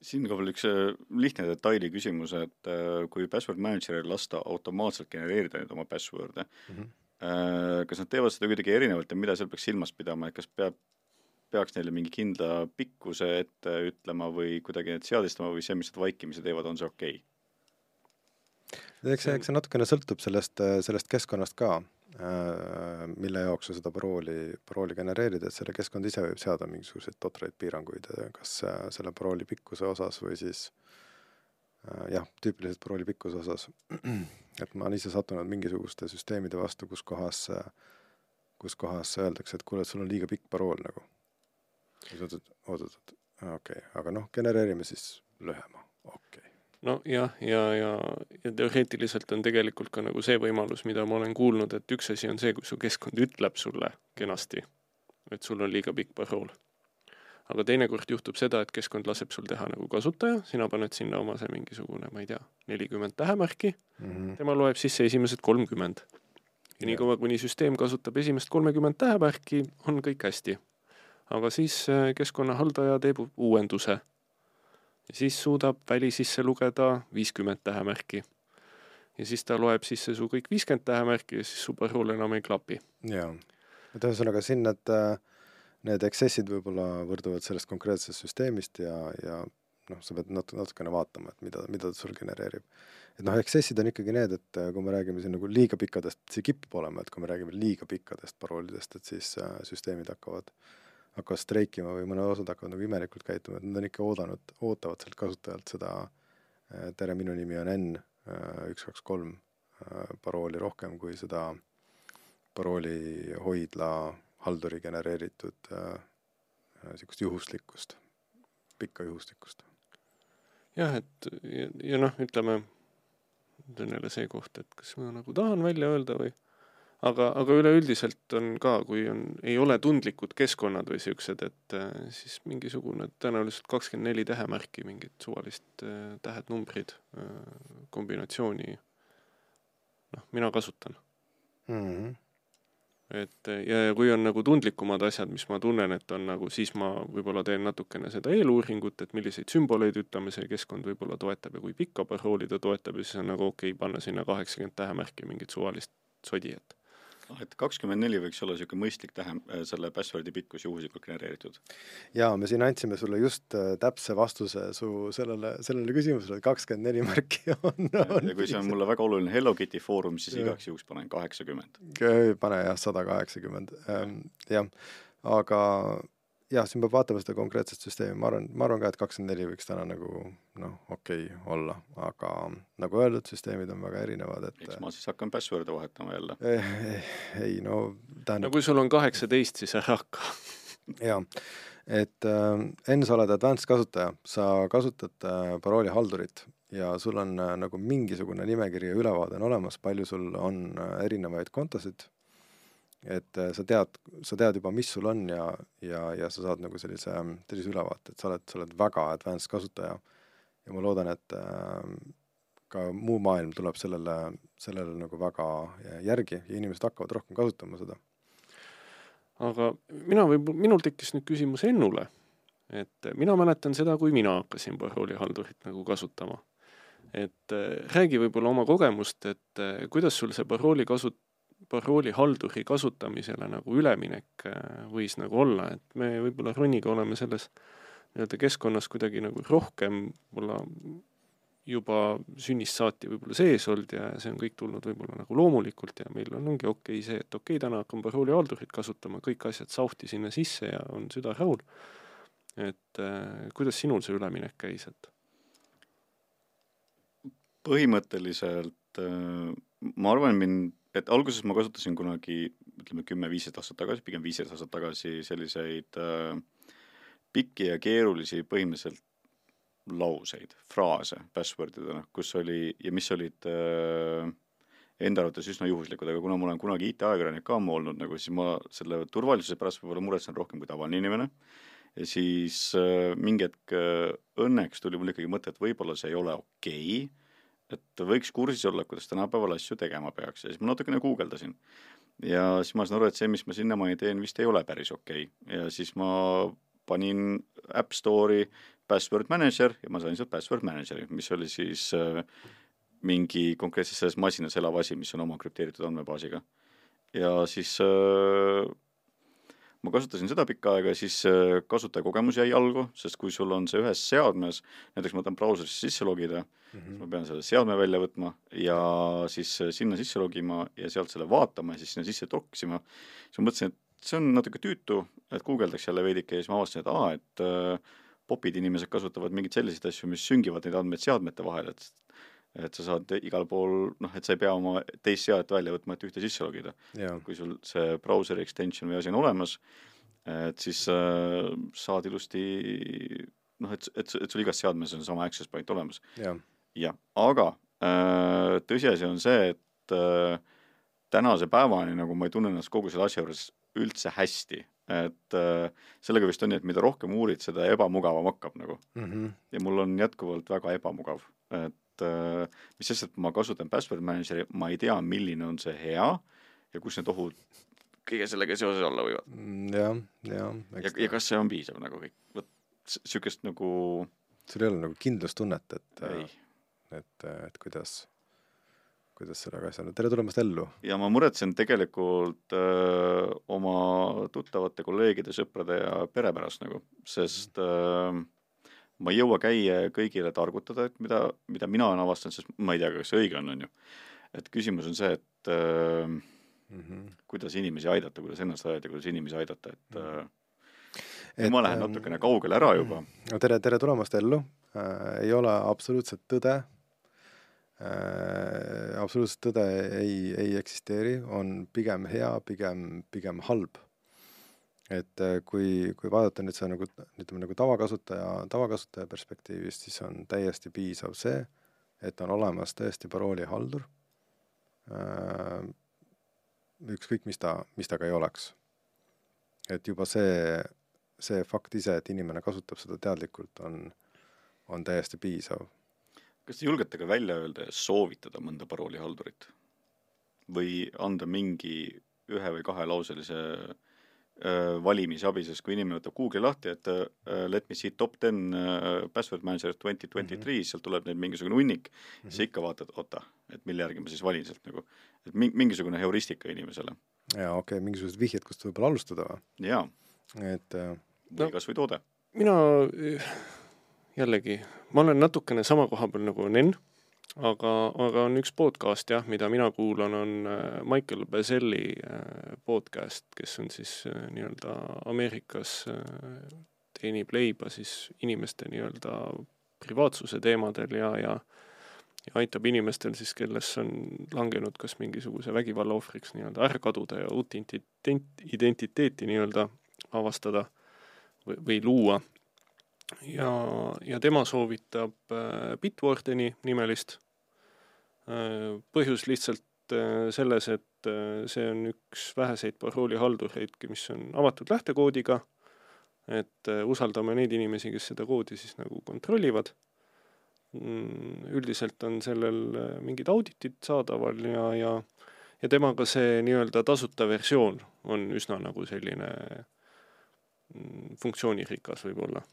siinkohal üks äh, lihtne detaili küsimus, et äh, kui password manager'il lasta automaatselt genereerida nüüd oma password'e mm, -hmm. kas nad teevad seda kuidagi erinevalt ja mida seal peaks silmas pidama, et kas peab peaks neile mingi kindla pikkuse ette ütlema või kuidagi need seadistama või see, mis nad vaikimisi teevad, on see okei okay.? eks see, eks see natukene sõltub sellest, sellest keskkonnast ka, mille jaoks sa seda parooli, parooli genereerid, et selle keskkond ise võib seada mingisuguseid totraid piiranguid, kas selle parooli pikkuse osas või siis jah, tüüpiliselt parooli pikkuse osas. et ma olen ise sattunud mingisuguste süsteemide vastu, kus kohas, kus kohas öeldakse, et kuule, et sul on liiga pikk parool nagu oot-oot, oot-oot, okei okay., aga noh, genereerime siis lühema, okei okay. nojah, ja, ja, ja, ja teoreetiliselt on tegelikult ka nagu see võimalus, mida ma olen kuulnud, et üks asi on see, kui su keskkond ütleb sulle kenasti, et sul on liiga pikk parool. aga teinekord juhtub seda, et keskkond laseb sul teha nagu kasutaja, sina paned sinna oma see mingisugune, ma ei tea, nelikümmend tähemärki mm, -hmm. tema loeb sisse esimesed kolmkümmend. ja niikaua, kuni süsteem kasutab esimest kolmekümmend tähemärki, on kõik hästi aga siis äh, keskkonnahaldaja teeb uuenduse. siis suudab väli sisse lugeda viiskümmend tähemärki. ja siis ta loeb sisse su kõik viiskümmend tähemärki ja siis su parool enam ei klapi. jaa, et ühesõnaga siin need, äh, need excess'id võib-olla võrduvad sellest konkreetsest süsteemist ja, ja noh, sa pead nat-, natukene vaatama, et mida, mida ta sul genereerib. et noh, excess'id on ikkagi need, et äh, kui me räägime siin nagu liiga pikkadest, see kipub olema, et kui me räägime liiga pikkadest paroolidest, et siis äh, süsteemid hakkavad äh, hakkavad streikima või mõned osad hakkavad nagu imelikult käituma, et nad on ikka oodanud, ootavad sealt kasutajalt seda äh, tere, minu nimi on Enn, äh, üks, kaks, kolm äh, parooli rohkem kui seda parooli hoidla halduri genereeritud niisugust juhuslikkust, pikka juhuslikkust. jah, et ja, ja noh, ütleme, nüüd on jälle see koht, et kas ma nagu tahan välja öelda või aga, aga üleüldiselt on ka, kui on, ei ole tundlikud keskkonnad või siuksed, et äh, siis mingisugune tõenäoliselt kakskümmend neli tähemärki, mingit suvalist äh, tähed, numbrid, äh, kombinatsiooni. noh, mina kasutan mm. -hmm et ja, ja kui on nagu tundlikumad asjad, mis ma tunnen, et on nagu, siis ma võib-olla teen natukene seda eeluuringut, et milliseid sümboleid, ütleme, see keskkond võib-olla toetab ja kui pikka parooli ta toetab ja siis on nagu okei okay, panna sinna kaheksakümmend tähemärki mingit suvalist sodi, et noh, et kakskümmend neli võiks olla niisugune mõistlik tähe, äh, selle password'i pikkus juhuslikult genereeritud. jaa, me siin andsime sulle just äh, täpse vastuse su sellele, sellele küsimusele, et kakskümmend neli märki (laughs) on, on ja kui see on mulle väga oluline Hello Kitty foorum, siis ja. igaks juhuks panen kaheksakümmend. pane jah, sada kaheksakümmend, ähm, jah, aga jah, siin peab vaatama seda konkreetset süsteemi, ma arvan, ma arvan ka, et kakskümmend neli võiks täna nagu noh, okei okay olla, aga nagu öeldud, süsteemid on väga erinevad, et eks ma siis hakkan password'e vahetama jälle. (laughs) ei no tähendab no kui sul on kaheksateist, siis ära hakka. (laughs) Jaa, et äh, enne sa oled advanced kasutaja, sa kasutad äh, paroolihaldurit ja sul on äh, nagu mingisugune nimekiri ja ülevaade on olemas, palju sul on äh, erinevaid kontosid et äh, sa tead, sa tead juba, mis sul on ja, ja, ja sa saad nagu sellise, sellise ülevaate, et sa oled, sa oled väga advanced kasutaja. ja ma loodan, et äh, ka muu maailm tuleb sellele, sellele nagu väga järgi ja inimesed hakkavad rohkem kasutama seda. aga mina võib, minul tekkis nüüd küsimus Ennule. et mina mäletan seda, kui mina hakkasin paroolihaldurit nagu kasutama. et äh, räägi võib-olla oma kogemust, et äh, kuidas sul see parooli kasut-, paroolihalduri kasutamisele nagu üleminek äh, võis nagu olla, et me võib-olla Roniga oleme selles nii-öelda keskkonnas kuidagi nagu rohkem võib-olla juba sünnist saati võib-olla sees olnud ja see on kõik tulnud võib-olla nagu loomulikult ja meil on, ongi okei okay see, et okei okay,, täna hakkan paroolihaldurit kasutama, kõik asjad sauhti sinna sisse ja on süda rahul. et äh, kuidas sinul see üleminek käis, et? põhimõtteliselt äh, ma arvan, mind, et alguses ma kasutasin kunagi ütleme kümme-viisteist aastat tagasi, pigem viisteist aastat tagasi selliseid äh, pikki ja keerulisi põhimõtteliselt lauseid, fraase password'idena, kus oli ja mis olid äh, enda arvates üsna juhuslikud, aga kuna ma olen kunagi IT-ajakirjanik ka ammu olnud nagu, siis ma selle turvalisuse pärast võib-olla muretsen rohkem kui tavaline inimene. ja siis äh, mingi hetk äh, õnneks tuli mul ikkagi mõte, et võib-olla see ei ole okei okay,, et võiks kursis olla, kuidas tänapäeval asju tegema peaks ja siis ma natukene guugeldasin. ja siis ma sain aru, et see, mis ma sinnamaani teen, vist ei ole päris okei okay. ja siis ma panin App Store'i password manager ja ma sain sealt password manager'i, mis oli siis äh, mingi konkreetses selles masinas elav asi, mis on oma krüpteeritud andmebaasiga. ja siis äh, ma kasutasin seda pikka aega, siis äh, kasutajakogemus jäi jalgu, sest kui sul on see ühes seadmes, näiteks ma tahan brauserisse sisse logida mm, -hmm. siis ma pean selle seadme välja võtma ja siis äh, sinna sisse logima ja sealt selle vaatama ja siis sinna sisse toksima, siis ma mõtlesin, et see on natuke tüütu, et guugeldaks jälle veidike ja siis ma avastasin, et aa, et äh, popid inimesed kasutavad mingeid selliseid asju, mis süngivad neid andmeid seadmete vahel, et et sa saad igal pool, noh, et sa ei pea oma teist seadet välja võtma, et ühte sisse logida. kui sul see browser'i extension või asi on olemas, et siis äh, saad ilusti noh, et, et, et sul igas seadmes on sama access point olemas. jah ja,, aga äh, tõsiasi on see, et äh, tänase päevani nagu ma ei tunne ennast kogu selle asja juures üldse hästi, et äh, sellega vist on nii, et mida rohkem uurid, seda ebamugavam hakkab nagu mm. -hmm. ja mul on jätkuvalt väga ebamugav, et äh, mis sest, et ma kasutan password manager'i, ma ei tea, milline on see hea ja kus need ohud kõige sellega seoses olla võivad. Mm, jah, jah. ja, ja kas see on piisav nagu kõik, vot niisugust nagu sul ei ole nagu kindlustunnet, et, ei, et, et kuidas kuidas sellega asja on, tere tulemast ellu! ja ma muretsen tegelikult öö, oma tuttavate kolleegide, sõprade ja pere pärast nagu, sest öö, ma ei jõua käia kõigile targutada, et mida, mida mina olen avastanud, sest ma ei tea, kas see õige on, on ju. et küsimus on see, et öö, mm -hmm. kuidas inimesi aidata, kuidas ennast aidata, kuidas inimesi aidata, et öö, et ma lähen natukene kaugele ära juba. no tere, tere tulemast ellu äh,, ei ole absoluutset tõde äh, absoluutset tõde ei, ei eksisteeri, on pigem hea, pigem, pigem halb. Et äh, kui, kui vaadata nüüd seda nagu, ütleme nagu tavakasutaja, tavakasutaja perspektiivist, siis on täiesti piisav see, et on olemas tõesti paroolihaldur äh,, ükskõik, mis ta, mis ta ka ei oleks. et juba see, see fakt ise, et inimene kasutab seda teadlikult, on, on täiesti piisav kas te julgete ka välja öelda ja soovitada mõnda paroolihaldurit? või anda mingi ühe või kahelauselise äh, valimisabi, sest kui inimene võtab Google'i lahti, et äh, let me see top ten äh, password manager twenty twenty three, sealt tuleb neid mingisugune hunnik mm, -hmm. siis ikka vaatad, oota, et mille järgi ma siis valin sealt nagu, et mi-, mingisugune heuristika inimesele. jaa, okei okay,, mingisugused vihjed, kust võib-olla alustada või? jaa. et äh, või no, kas või toode. mina jällegi, ma olen natukene sama koha peal nagu Nen, aga, aga on üks podcast jah, mida mina kuulan, on äh, Michael Bazelli äh, podcast, kes on siis äh, nii-öelda Ameerikas teenib leiba siis inimeste nii-öelda privaatsuse teemadel ja, ja ja aitab inimestel siis, kellest on langenud kas mingisuguse vägivalla ohvriks nii-öelda ära kaduda ja uut identiteeti nii-öelda avastada või, või luua ja, ja tema soovitab äh, Bitwardeni nimelist. Äh, põhjus lihtsalt äh, selles, et see on üks väheseid paroolihaldureid, mis on avatud lähtekoodiga, et usaldame neid inimesi, kes seda koodi siis nagu kontrollivad. Mm, üldiselt on sellel mingid auditid saadaval ja, ja ja temaga see nii-öelda tasuta versioon on üsna nagu selline mm, funktsioonirikas võib-olla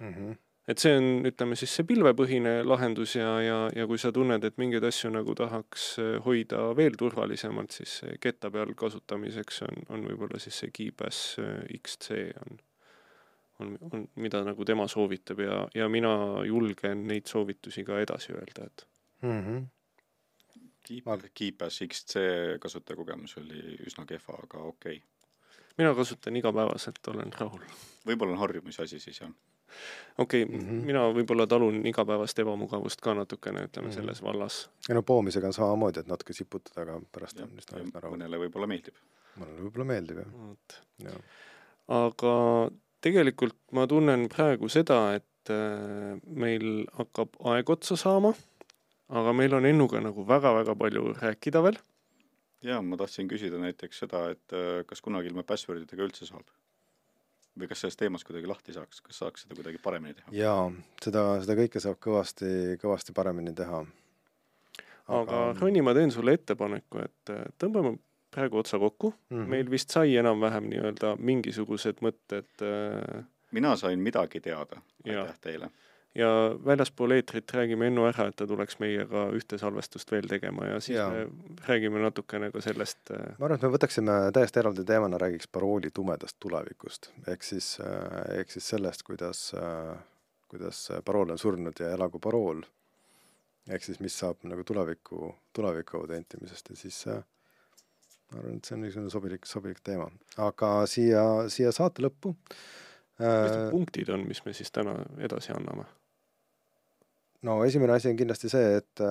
mm. -hmm. et see on, ütleme siis see pilvepõhine lahendus ja, ja, ja kui sa tunned, et mingeid asju nagu tahaks eh, hoida veel turvalisemalt, siis ketta peal kasutamiseks on, on võib-olla siis see KeePass eh, XC on, on, on, mida nagu tema soovitab ja, ja mina julgen neid soovitusi ka edasi öelda, et mm. -hmm. Keep, KeePass XC kasutajakogemus oli üsna kehva, aga okei okay. mina kasutan igapäevaselt, olen rahul. võib-olla on harjumise asi siis, jah? Okei okay, mm. -hmm. mina võib-olla talun igapäevast ebamugavust ka natukene, ütleme mm. -hmm. selles vallas. ja no poomisega on samamoodi, et natuke siputada, aga pärast jah on üsna, üsna rahulik. mõnele võib-olla meeldib. mulle võib-olla meeldib jah, aga tegelikult ma tunnen praegu seda, et äh, meil hakkab aeg otsa saama, aga meil on Ennuga nagu väga-väga palju rääkida veel. ja ma tahtsin küsida näiteks seda, et äh, kas kunagi ilma password idega üldse saab? Või kas sellest teemast kuidagi lahti saaks, kas saaks seda kuidagi paremini teha? jaa, seda, seda kõike saab kõvasti, kõvasti paremini teha. aga Ronni, ma teen sulle ettepaneku, et äh, tõmbame praegu otsa kokku mm. -hmm. meil vist sai enam-vähem nii-öelda mingisugused mõtted äh, mina sain midagi teada, aitäh teile. Ja väljaspool eetrit räägime Ennu ära, et ta tuleks meiega ühte salvestust veel tegema ja siis ja. me räägime natukene ka sellest äh, ma arvan, et me võtaksime täiesti eraldi teemana, räägiks parooli tumedast tulevikust, ehk siis, ehk siis sellest, kuidas, kuidas parool on surnud ja elagu parool. ehk siis, mis saab nagu tuleviku, tuleviku autentimisest ja siis äh, ma arvan, et see on niisugune sobilik, sobilik teema, aga siia, siia saate lõppu mis need äh, punktid on, mis me siis täna edasi anname? No esimene asi on kindlasti see, et,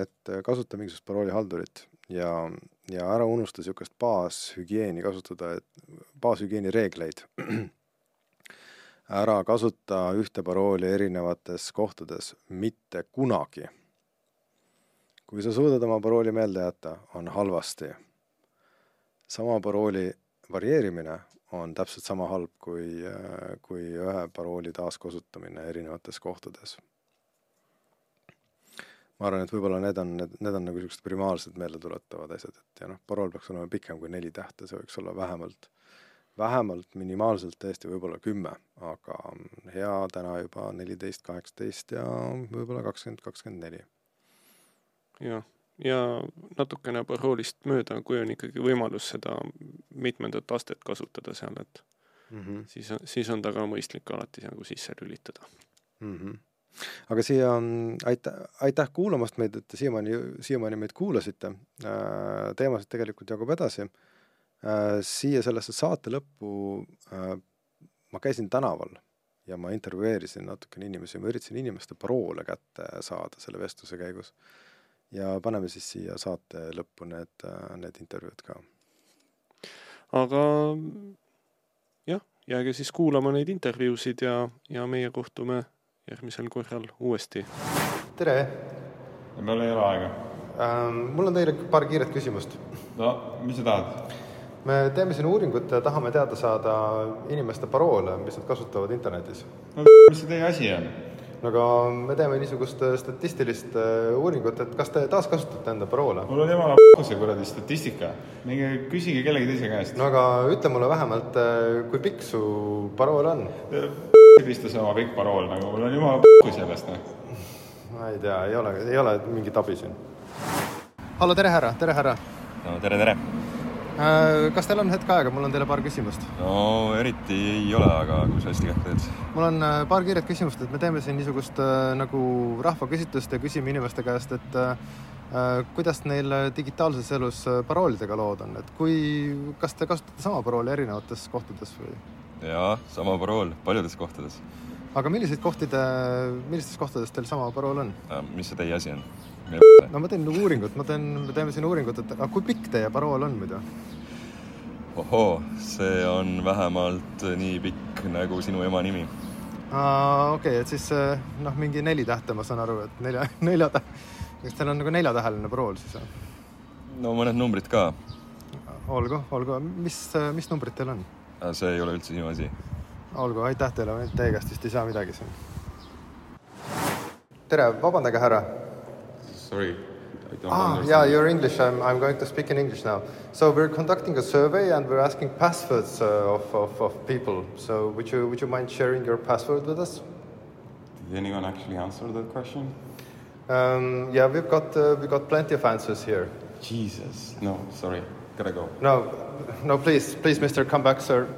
et kasuta mingisugust paroolihaldurit ja, ja ära unusta niisugust baashügieeni kasutada, et baashügieeni reegleid. ära kasuta ühte parooli erinevates kohtades mitte kunagi. kui sa suudad oma parooli meelde jätta, on halvasti. sama parooli varieerimine on täpselt sama halb kui, kui ühe parooli taaskasutamine erinevates kohtades ma arvan, et võib-olla need on, need, need on nagu niisugused primaarsed meeldetuletavad asjad, et ja noh, parool peaks olema pikem kui neli tähte, see võiks olla vähemalt, vähemalt minimaalselt tõesti võib-olla kümme, aga hea täna juba neliteist, kaheksateist ja võib-olla kakskümmend, kakskümmend neli. jah, ja natukene paroolist mööda, kui on ikkagi võimalus seda mitmendat astet kasutada seal, et siis, siis on ta ka mõistlik alati nagu sisse lülitada. mm. -hmm. Aga siia aitäh, aitäh kuulamast meid, et te siiamaani, siiamaani meid kuulasite. teemasid tegelikult jagub edasi. siia sellesse saate lõppu äh, ma käisin tänaval ja ma intervjueerisin natukene inimesi, ma üritasin inimeste paroole kätte saada selle vestluse käigus. ja paneme siis siia saate lõppu need, need intervjuud ka. aga jah, jääge siis kuulama neid intervjuusid ja, ja meie kohtume järgmisel korral uuesti. tere meil ei ole aega. ähm,, mul on teile paar kiiret küsimust no mis sa tahad? me teeme siin uuringut ja tahame teada saada inimeste paroole, mis nad kasutavad internetis. no mis see teie asi on? no aga me teeme niisugust äh, statistilist äh, uuringut, et kas te taaskasutate enda paroole? mul on jumala see kuradi statistika. minge küsige kellegi teise käest no aga ütle mulle vähemalt, kui pikk su parool on? Pistas oma pikk parool nagu, mul on jumala sellest noh. ma ei tea, ei ole, ei ole mingit abi siin. hallo, tere härra, tere härra. no tere, tere. kas teil on hetk aega, mul on teile paar küsimust. no eriti ei ole, aga kui sa hästi kätte teed. mul on äh, paar kiiret küsimust, et me teeme siin niisugust äh, nagu rahvaküsitlust ja küsime inimeste käest, et äh, äh, kuidas neil äh, digitaalses elus äh, paroolidega lood on, et kui, kas te kasutate sama parooli erinevates kohtades või? jaa, sama parool paljudes kohtades. aga milliseid kohti te, millistes kohtades teil sama parool on? mis see teie asi on? no ma teen uuringut, ma teen, me teeme siin uuringut, et aga kui pikk teie parool on muidu? ohoo, see on vähemalt nii pikk nagu sinu ema nimi. okei okay,, et siis äh, noh, mingi neli tähte, ma saan aru, et nelja, (laughs) nelja tähe, kas teil on nagu neljatäheline parool siis või? no mõned numbrid ka, olgu, olgu, mis, mis numbrid teil on? See ei ole üldse sinu asi. olgu, aitäh teile, teie käest vist ei saa midagi siin. tere, vabandage, härra. Sorry. Ah, yeah, you're English. I'm, I'm going to speak in English now. So we're conducting a survey and we're asking passwords uh, of, of, of people. So would you, would you mind sharing your password with us? Did anyone actually answer that question? Um, yeah, we've got, uh, we've got plenty of answers here. Jesus, no sorry, gotta go. No, no, please, please, mister, come back, sir.